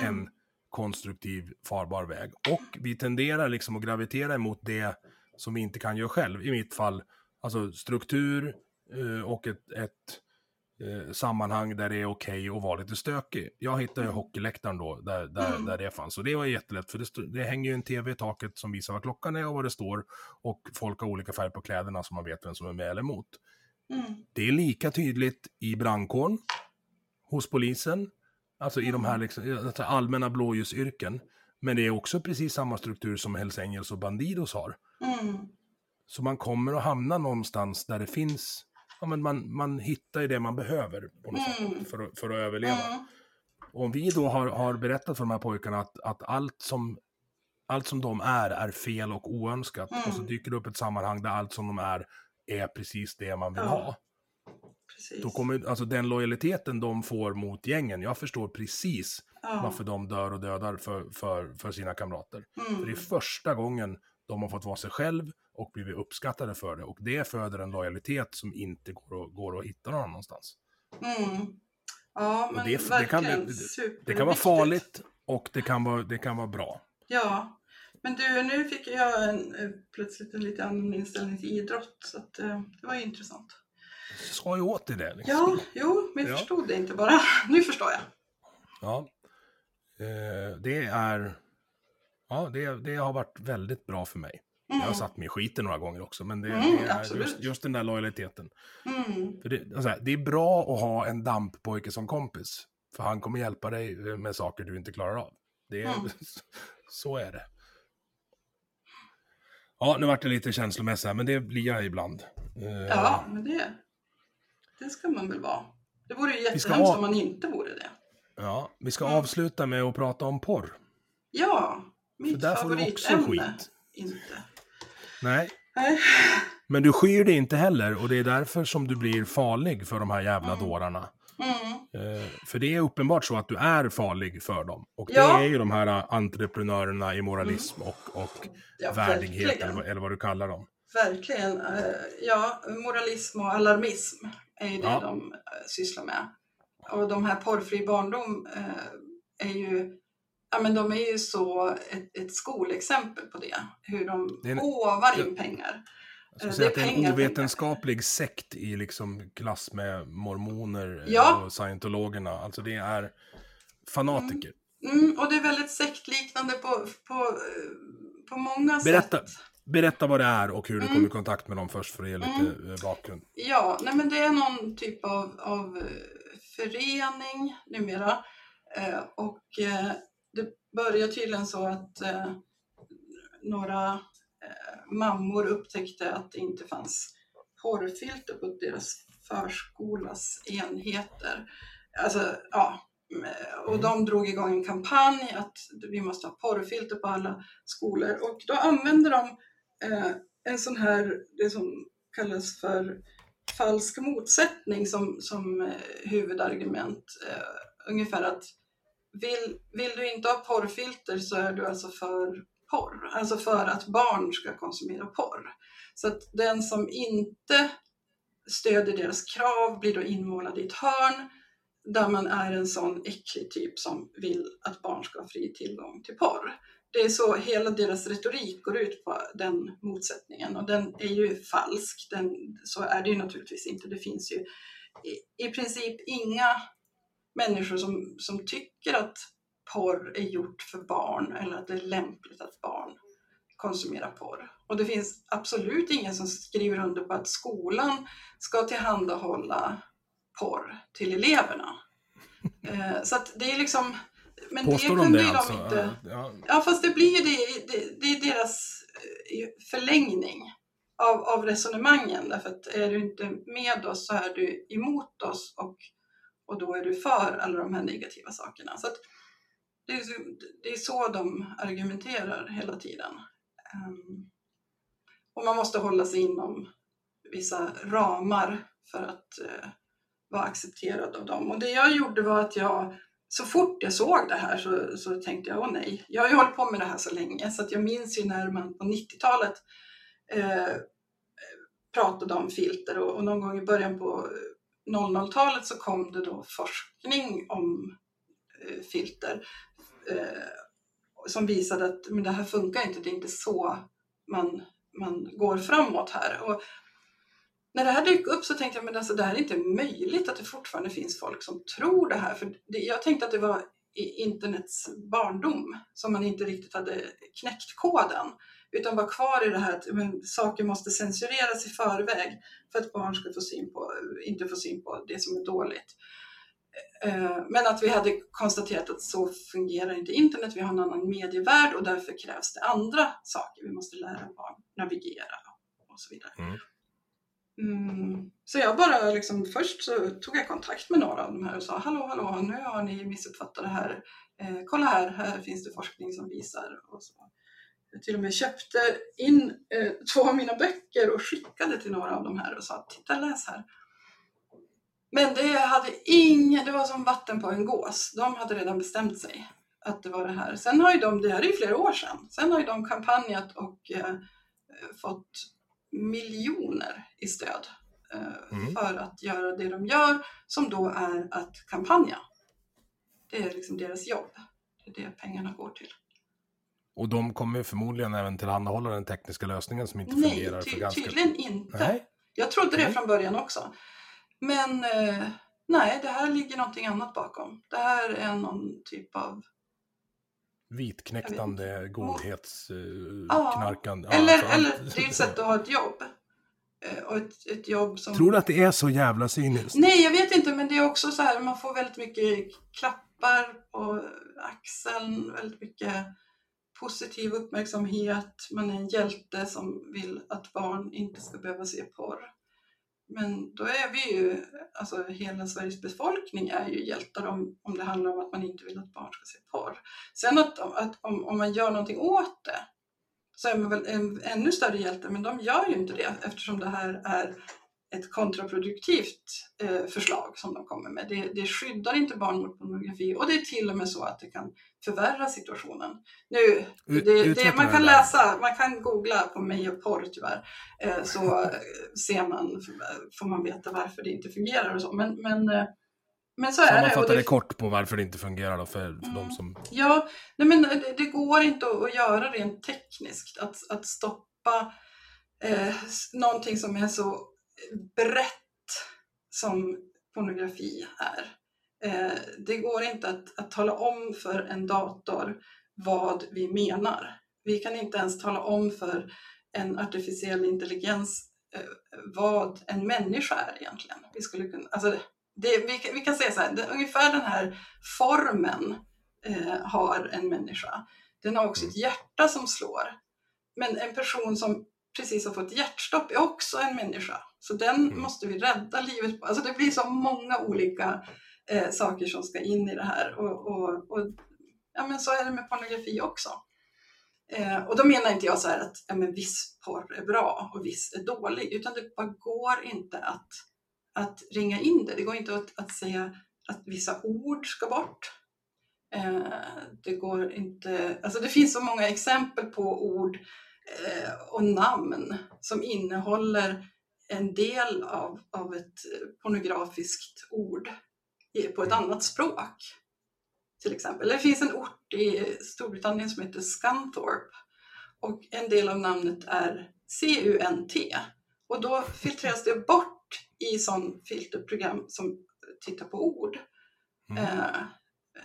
Mm. en konstruktiv, farbar väg. Och vi tenderar liksom att gravitera emot det som vi inte kan göra själv. I mitt fall, alltså struktur eh, och ett, ett eh, sammanhang där det är okej att vara lite stökig. Jag hittade hockeyläktaren då, där, där, Mm. där det fanns. Och det var jättelätt, för det, det hänger ju en tv i taket som visar vad klockan är och vad det står. Och folk har olika färg på kläderna så man vet vem som är med eller emot. Mm. Det är lika tydligt i brandkåren, hos polisen, alltså i de här liksom, alltså allmänna blåljusyrken. Men det är också precis samma struktur som Hells Angels och Bandidos har. Mm. Så man kommer att hamna någonstans där det finns, ja men man, man hittar ju det man behöver på något Mm. sätt för, att- för att överleva. Mm. Och om vi då har, har berättat för de här pojkarna att, att allt, som, allt som de är är fel och oönskat och så Mm. dyker det upp ett sammanhang där allt som de är är precis det man vill Ja. ha. Precis. Då kommer, alltså den lojaliteten de får mot gängen, jag förstår precis ja. varför de dör och dödar för, för, för sina kamrater. För det är Mm. första gången de har fått vara sig själv och blivit uppskattade för det. Och det föder en lojalitet som inte går att, går att hitta någon annanstans. Mm. Ja, men det- det kan verkligen det- Det kan vara farligt och det kan vara, det kan vara bra. Ja, men du, nu fick jag en, eh, plötsligt en lite annan inställning till idrott, så att, eh, det var ju intressant. Sa ju åt dig det. Liksom. Ja, jo, men jag Ja. förstod det inte bara. Nu förstår jag. Ja. Eh, det är... Ja, det, det har varit väldigt bra för mig. Jag har Mm. satt mig i skiten några gånger också, men det, Mm, det är just, just den där lojaliteten. Mm. För det, alltså, det är bra att ha en damppojke som kompis. För han kommer hjälpa dig med saker du inte klarar av. Det är, Mm. Så är det. Ja, nu vart det lite känslomässigt här, men det blir jag ibland. Eh, Ja, men det, det ska man väl vara. Det vore ju jättehemskt ha- om man inte vore det. ja, vi ska Mm. avsluta med att prata om porr. Ja, För mitt där får du också favoritämne. skit. Inte. Nej, Nej. men du skyr dig inte heller och det är därför som du blir farlig för de här jävla Mm. dårarna. Mm. Eh, för det är uppenbart så att du är farlig för dem. Och det Ja. är ju de här eh, entreprenörerna i moralism och, och Ja, värdighet verkligen. eller, vad- eller vad du kallar dem. Verkligen. eh, Ja, moralism och alarmism är ju det Ja. de sysslar med. Och de här porrfri barndom är ju, ja men de är ju så ett, ett skolexempel på det. Hur de en- håvar in pengar. Jag skulle Eh, säga att det är en ovetenskaplig sekt i liksom klass med mormoner eh, Ja. och scientologerna. Alltså det är fanatiker. Mm, och det är väldigt sektliknande på, på, eh, på många Berätta. sätt. Berätta vad det är och hur du Mm. kom i kontakt med dem först för att ge lite Mm. bakgrund. Ja, nej men det är någon typ av, av förening numera. Eh, och eh, det börjar tydligen så att eh, några Eh, mammor upptäckte att det inte fanns porrfilter på deras förskolas enheter. Alltså, ja. Eh, och de drog igång en kampanj att vi måste ha porrfilter på alla skolor. Och då använde de eh, en sån här, det som kallas för falsk motsättning som, som huvudargument. Ungefär att vill, vill du inte ha porrfilter så är du alltså för porr. Alltså för att barn ska konsumera porr. Så att den som inte stödjer deras krav blir då inmålad i ett hörn där man är en sån äcklig typ som vill att barn ska ha fri tillgång till porr. Det är så hela deras retorik går ut på den motsättningen och den är ju falsk. Den, så är det ju naturligtvis inte. Det finns ju i, i princip inga människor som, som tycker att porr är gjort för barn eller att det är lämpligt att barn konsumerar porr. Och det finns absolut ingen som skriver under på att skolan ska tillhandahålla porr till eleverna. Eh, så att det är liksom... Men Påstår det de kunde det de alltså? inte... Ja, Ja, fast det blir ju det, det, det är deras eh, förlängning av, av resonemangen. Därför att är du inte med oss så är du emot oss och, och då är du för alla de här negativa sakerna. Så att det, är, så- det är så de argumenterar hela tiden. Ehm, och man måste hålla sig inom vissa ramar för att eh, vara accepterad av dem. Och det jag gjorde var att jag så fort jag såg det här så, så tänkte jag, åh nej, jag har ju hållit på med det här så länge så att jag minns ju när man på 90-talet eh, pratade om filter och, och någon gång i början på 00-talet så kom det då forskning om eh, filter Eh, som visade att men det här funkar inte, det är inte så man, man går framåt här. Och när det här dök upp så tänkte jag men alltså, det här är inte möjligt att det fortfarande finns folk som tror det här. För det, jag tänkte att det var internets barndom som man inte riktigt hade knäckt koden utan var kvar i det här att men, saker måste censureras i förväg för att barn ska få syn på, inte få syn på det som är dåligt. Eh, men att vi hade konstaterat att så fungerar inte internet, vi har en annan medievärld och därför krävs det andra saker. Vi måste lära barn navigera och så vidare. Mm. Mm. Så jag bara liksom, först så tog jag kontakt med några av de här och sa hallå, hallå, nu har ni missuppfattat det här. Eh, kolla här, här finns det forskning som visar. Och så. Jag till och med köpte in eh, två av mina böcker och skickade till några av de här och sa titta läs här. Men det hade ingen, det var som vatten på en gås. De hade redan bestämt sig att det var det här. Sen har ju de, det här är ju flera år sedan, sen har ju de kampanjat och eh, fått miljoner i stöd eh, mm. för att göra det de gör, som då är att kampanja. Det är liksom deras jobb. Det är det pengarna går till. Och de kommer förmodligen även tillhandahålla den tekniska lösningen som inte Nej, fungerar? Ty ganska... tydligen inte. Nej. Jag trodde det från början också. Men eh, nej, det här ligger någonting annat bakom. Det här är någon typ av Vitknäktande, godhetsknarkande. Uh, ja, eller, alltså, eller det är ett sätt att ha ett jobb. Eh, och ett, ett jobb som... Tror du att det är så jävla cyniskt? Nej, jag vet inte, men det är också så här, man får väldigt mycket klappar på axeln, väldigt mycket positiv uppmärksamhet. Man är en hjälte som vill att barn inte ska behöva se porr. Men då är vi ju, alltså hela Sveriges befolkning är ju hjältar om, om det handlar om att man inte vill att barn ska se porr. Sen att, att om, om man gör någonting åt det så är man väl en ännu större hjälte, men de gör ju inte det eftersom det här är ett kontraproduktivt eh, förslag som de kommer med. Det, det skyddar inte barn mot pornografi och det är till och med så att det kan förvärra situationen. Nu, det, det, man kan läsa, man kan googla på mig och porr tyvärr, eh, så ser man, får man veta varför det inte fungerar och så. Men, men, eh, men så är det. Sammanfatta det kort på varför det inte fungerar då för, för mm, de som... Ja, nej men det, det, går inte att, att göra rent tekniskt, att, att stoppa eh, någonting som är så brett som pornografi är. Eh, det går inte att, att tala om för en dator vad vi menar. Vi kan inte ens tala om för en artificiell intelligens eh, vad en människa är egentligen. Vi, skulle kunna, alltså det, vi, vi kan säga så här, det, ungefär den här formen eh, har en människa. Den har också ett hjärta som slår. Men en person som precis har fått hjärtstopp är också en människa. Så den mm. måste vi rädda livet på. Alltså det blir så många olika eh, saker som ska in i det här. Och, och, och, ja, men så är det med pornografi också. Eh, och då menar inte jag så här att ja, men viss porr är bra och viss är dålig, utan det bara går inte att, att ringa in det. Det går inte att, att säga att vissa ord ska bort. Eh, det går inte, alltså det finns så många exempel på ord eh, och namn som innehåller en del av, av ett pornografiskt ord på ett annat språk. Till exempel. Det finns en ort i Storbritannien som heter Scunthorpe och en del av namnet är C-U-N-T och då filtreras det bort i sån filterprogram som tittar på ord. Mm. Eh,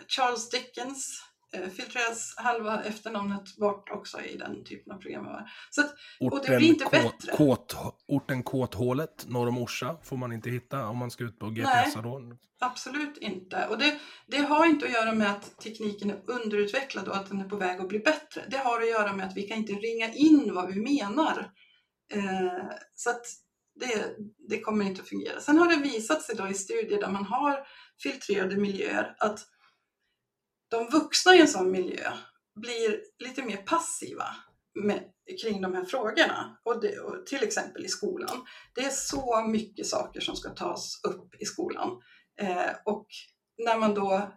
Charles Dickens filtreras halva efternamnet bort också i den typen av program. Så att, orten, och det blir inte kåt, bättre. Kåt, orten Kåthålet norr om Orsa får man inte hitta om man ska ut på GPS då? absolut inte. Och det, det har inte att göra med att tekniken är underutvecklad och att den är på väg att bli bättre. Det har att göra med att vi kan inte ringa in vad vi menar. Eh, så att det, det kommer inte att fungera. Sen har det visat sig då i studier där man har filtrerade miljöer att de vuxna i en sån miljö blir lite mer passiva med, kring de här frågorna. Och, det, och till exempel i skolan. Det är så mycket saker som ska tas upp i skolan. Eh, och när man då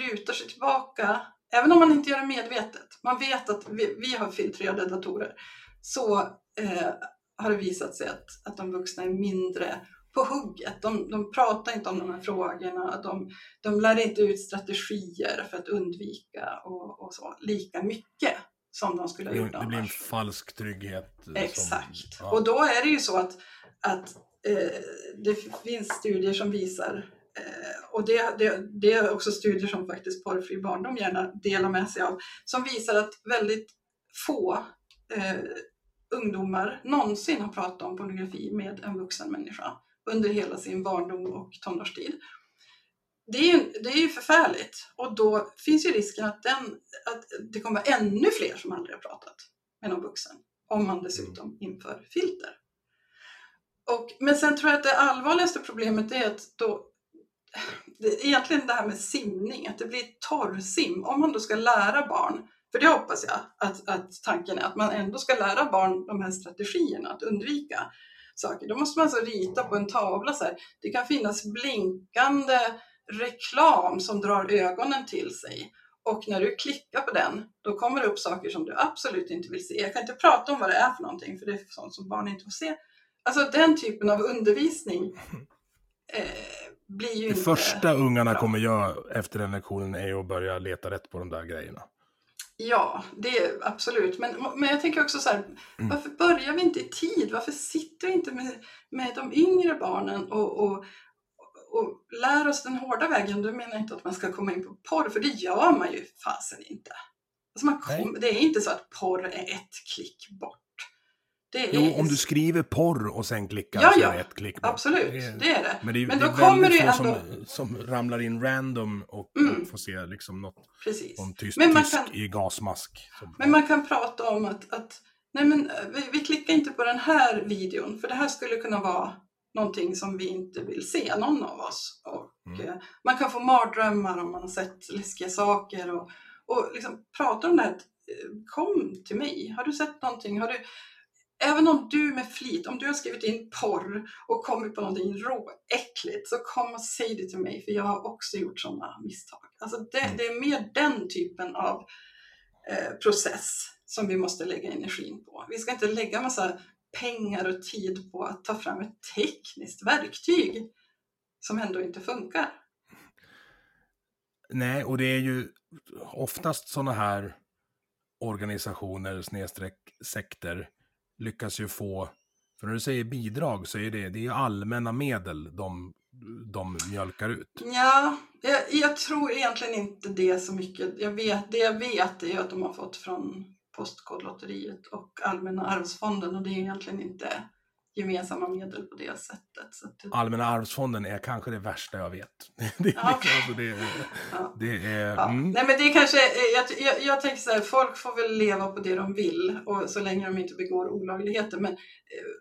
lutar sig tillbaka, även om man inte gör det medvetet. Man vet att vi, vi har filtrerade datorer. Så eh, har det visat sig att, att de vuxna är mindre på hugget. De, de pratar inte om de här frågorna. De, de lär inte ut strategier för att undvika och, och så lika mycket som de skulle ha gjort Det annars. blir en falsk trygghet. som- Exakt. ja. Och då är det ju så att, att eh, det finns studier som visar eh, och det, det, det är också studier som faktiskt Porrfri barndom gärna delar med sig av, som visar att väldigt få eh, ungdomar någonsin har pratat om pornografi med en vuxen människa under hela sin barndom och tonårstid. Det är, ju, det är ju förfärligt och då finns ju risken att, den, att det kommer ännu fler som aldrig har pratat med någon vuxen om man dessutom inför filter. Och, men sen tror jag att det allvarligaste problemet är att då, det egentligen det här med simning, att det blir torrsim. Om man då ska lära barn, för det hoppas jag att, att tanken är, att man ändå ska lära barn de här strategierna att undvika saker. Då måste man alltså rita på en tavla så här. Det kan finnas blinkande reklam som drar ögonen till sig. Och när du klickar på den, då kommer det upp saker som du absolut inte vill se. Jag kan inte prata om vad det är för någonting, för det är sånt som barn inte får se. Alltså den typen av undervisning eh, blir ju Det inte... första ungarna bra. kommer göra efter den lektionen är att börja leta rätt på de där grejerna. Ja, det är absolut. Men, men jag tänker också så här, varför börjar vi inte i tid? Varför sitter vi inte med, med de yngre barnen och, och, och lär oss den hårda vägen? Du menar inte att man ska komma in på porr, för det gör man ju fasen inte. Alltså man kom, det är inte så att porr är ett klick bort. Det är, Jo, om du skriver porr och sen klickar Ja, så ja. är det ett klick bort. Absolut, Det är- det är det. Men, det är, Men det då är kommer det ändå- som, som ramlar in random och Mm. får se liksom något, Precis. någon tyst Men man tysk kan- i gasmask. Som, Men man kan prata om att, att nej men, eh, vi, vi klickar inte på den här videon för det här skulle kunna vara någonting som vi inte vill se, någon av oss. Och, Mm. eh, Man kan få mardrömmar om man har sett läskiga saker och, och liksom prata om det här. eh, Kom till mig, har du sett någonting? Har du, även om du med flit, om du har skrivit in porr och kommit på någonting råäckligt så kom och säg det till mig för jag har också gjort sådana misstag. Alltså det, Mm. det är mer den typen av eh, process som vi måste lägga energin på. Vi ska inte lägga massa pengar och tid på att ta fram ett tekniskt verktyg som ändå inte funkar. Nej, och det är ju oftast sådana här organisationer, snedstreck sekter, lyckas ju få, för när du säger bidrag så är det, det är ju allmänna medel de, de mjölkar ut. Ja, jag, jag tror egentligen inte det så mycket. Jag vet, det jag vet är att de har fått från Postkodlotteriet och Allmänna arvsfonden och det är egentligen inte gemensamma medel på det sättet. Så det, Allmänna arvsfonden är kanske det värsta jag vet. Det, är Ja. liksom, alltså det, är- ja. det är... Ja. Mm. Nej men det är kanske, jag, jag, jag tänker så här, folk får väl leva på det de vill och så länge de inte begår olagligheter. Men, eh,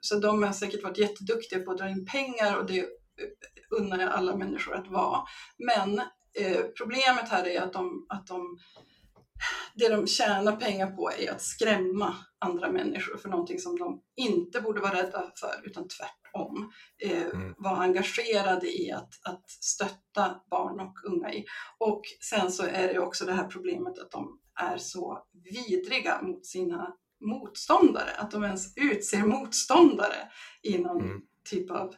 så de har säkert varit jätteduktiga på att dra in pengar och det unnar jag alla människor att vara. Men eh, problemet här är att de, att de det de tjänar pengar på är att skrämma andra människor för någonting som de inte borde vara rädda för, utan tvärtom. Eh, Mm. Vara engagerade i att, att stötta barn och unga i. Och sen så är det också det här problemet att de är så vidriga mot sina motståndare, att de ens utser motståndare i någon Mm. typ av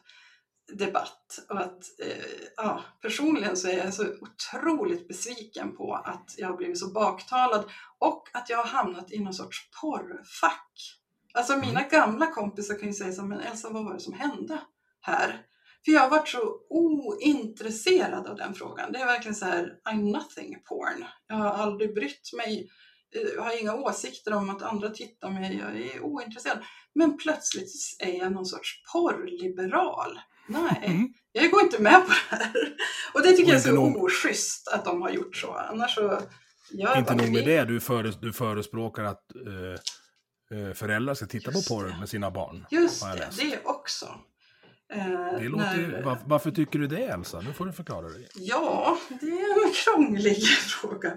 debatt. Och att, eh, ja, personligen så är jag så otroligt besviken på att jag har blivit så baktalad och att jag har hamnat i någon sorts porrfack. Alltså mina gamla kompisar kan ju säga så men Elsa vad var det som hände här? För jag har varit så ointresserad av den frågan. Det är verkligen så här, I'm nothing porn. Jag har aldrig brytt mig, eh, jag har inga åsikter om att andra tittar mig, jag är ointresserad. Men plötsligt är jag någon sorts porrliberal. Nej, Mm. jag går inte med på det här. Och det tycker Och jag är så nog- oschysst att de har gjort så. Annars så gör Inte nog med det, du, föres, du förespråkar att eh, eh, föräldrar ska titta Just på porr det. med sina barn. Just det, det också. Eh, Det låter, när- var, varför tycker du det Elsa? Nu får du förklara dig. Ja, det är en krånglig fråga.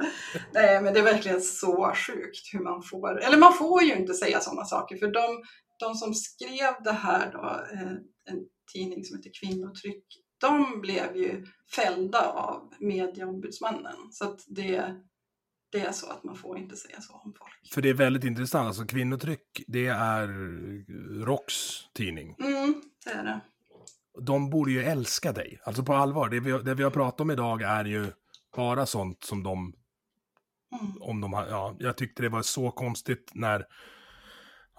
Nej, men det är verkligen så sjukt hur man får, eller man får ju inte säga sådana saker, för de, de som skrev det här då, eh, en tidning som heter Kvinnotryck, de blev ju fällda av medieombudsmannen. Så att det, det är så att man får inte säga så om folk. För det är väldigt intressant, alltså kvinnotryck, det är ROKs tidning. Mm, det är det. De borde ju älska dig, alltså på allvar. Det vi, det vi har pratat om idag är ju bara sånt som de, Mm. om de har, ja, jag tyckte det var så konstigt när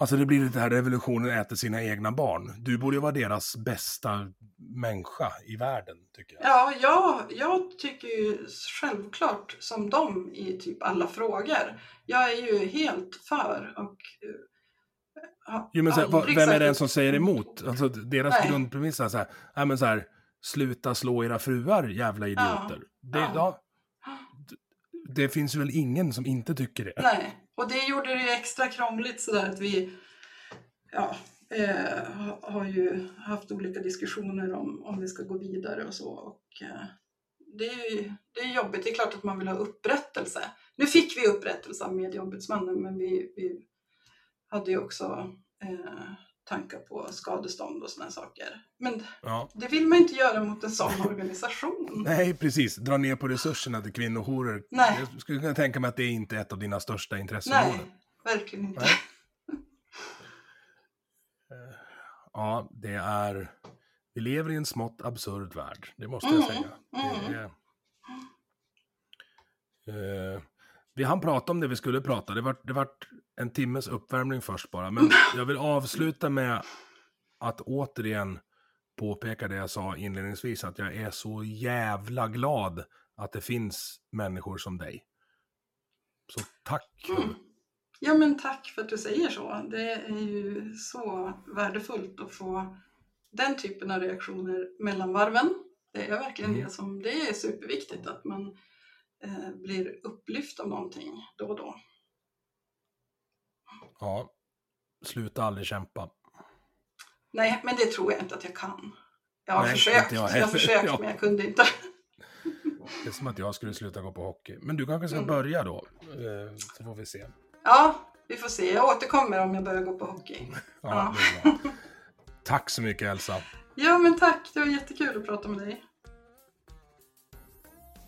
Alltså det blir det här revolutionen äter sina egna barn. Du borde ju vara deras bästa människa i världen, tycker jag. Ja, jag, jag tycker ju självklart som dem i typ alla frågor. Jag är ju helt för och eh, har Jo, men så här, vad, vem är det som säger emot? Alltså deras Nej. grundpremiss är så här, men så här, sluta slå era fruar, jävla idioter. Det, ja. ja. det finns väl ingen som inte tycker det? Nej, och det gjorde det ju extra krångligt sådär att vi ja, eh, har ju haft olika diskussioner om, om vi ska gå vidare och så. Och, eh, det, är ju, det är jobbigt, det är klart att man vill ha upprättelse. Nu fick vi upprättelse av medieombudsmannen men vi, vi hade ju också eh, tankar på skadestånd och sådana saker. Men Ja. det vill man inte göra mot en sån organisation. Nej, precis. Dra ner på resurserna till kvinnojourer. Nej. Jag skulle kunna tänka mig att det är inte ett av dina största intresseområden. Nej, verkligen inte. Nej. Eh, Ja, det är... Vi lever i en smått absurd värld, det måste jag Mm, säga. Det mm. är... Eh, vi hann prata om det vi skulle prata. Det var, det var en timmes uppvärmning först bara. Men jag vill avsluta med att återigen påpeka det jag sa inledningsvis. Att jag är så jävla glad att det finns människor som dig. Så tack. Mm. Ja men tack för att du säger så. Det är ju så värdefullt att få den typen av reaktioner mellan varven. Det är verkligen Mm. det som, det är superviktigt att man blir upplyft av någonting då och då. Ja. Sluta aldrig kämpa. Nej, men det tror jag inte att jag kan. Jag har Nej, försökt, jag jag, har försökt Ja. men jag kunde inte. Det är som att jag skulle sluta gå på hockey. Men du kanske ska Mm. börja då. Eh, Så får vi se. Ja, vi får se. Jag återkommer om jag börjar gå på hockey. Ja, Ja. Tack så mycket Elsa. Ja men tack, det var jättekul att prata med dig.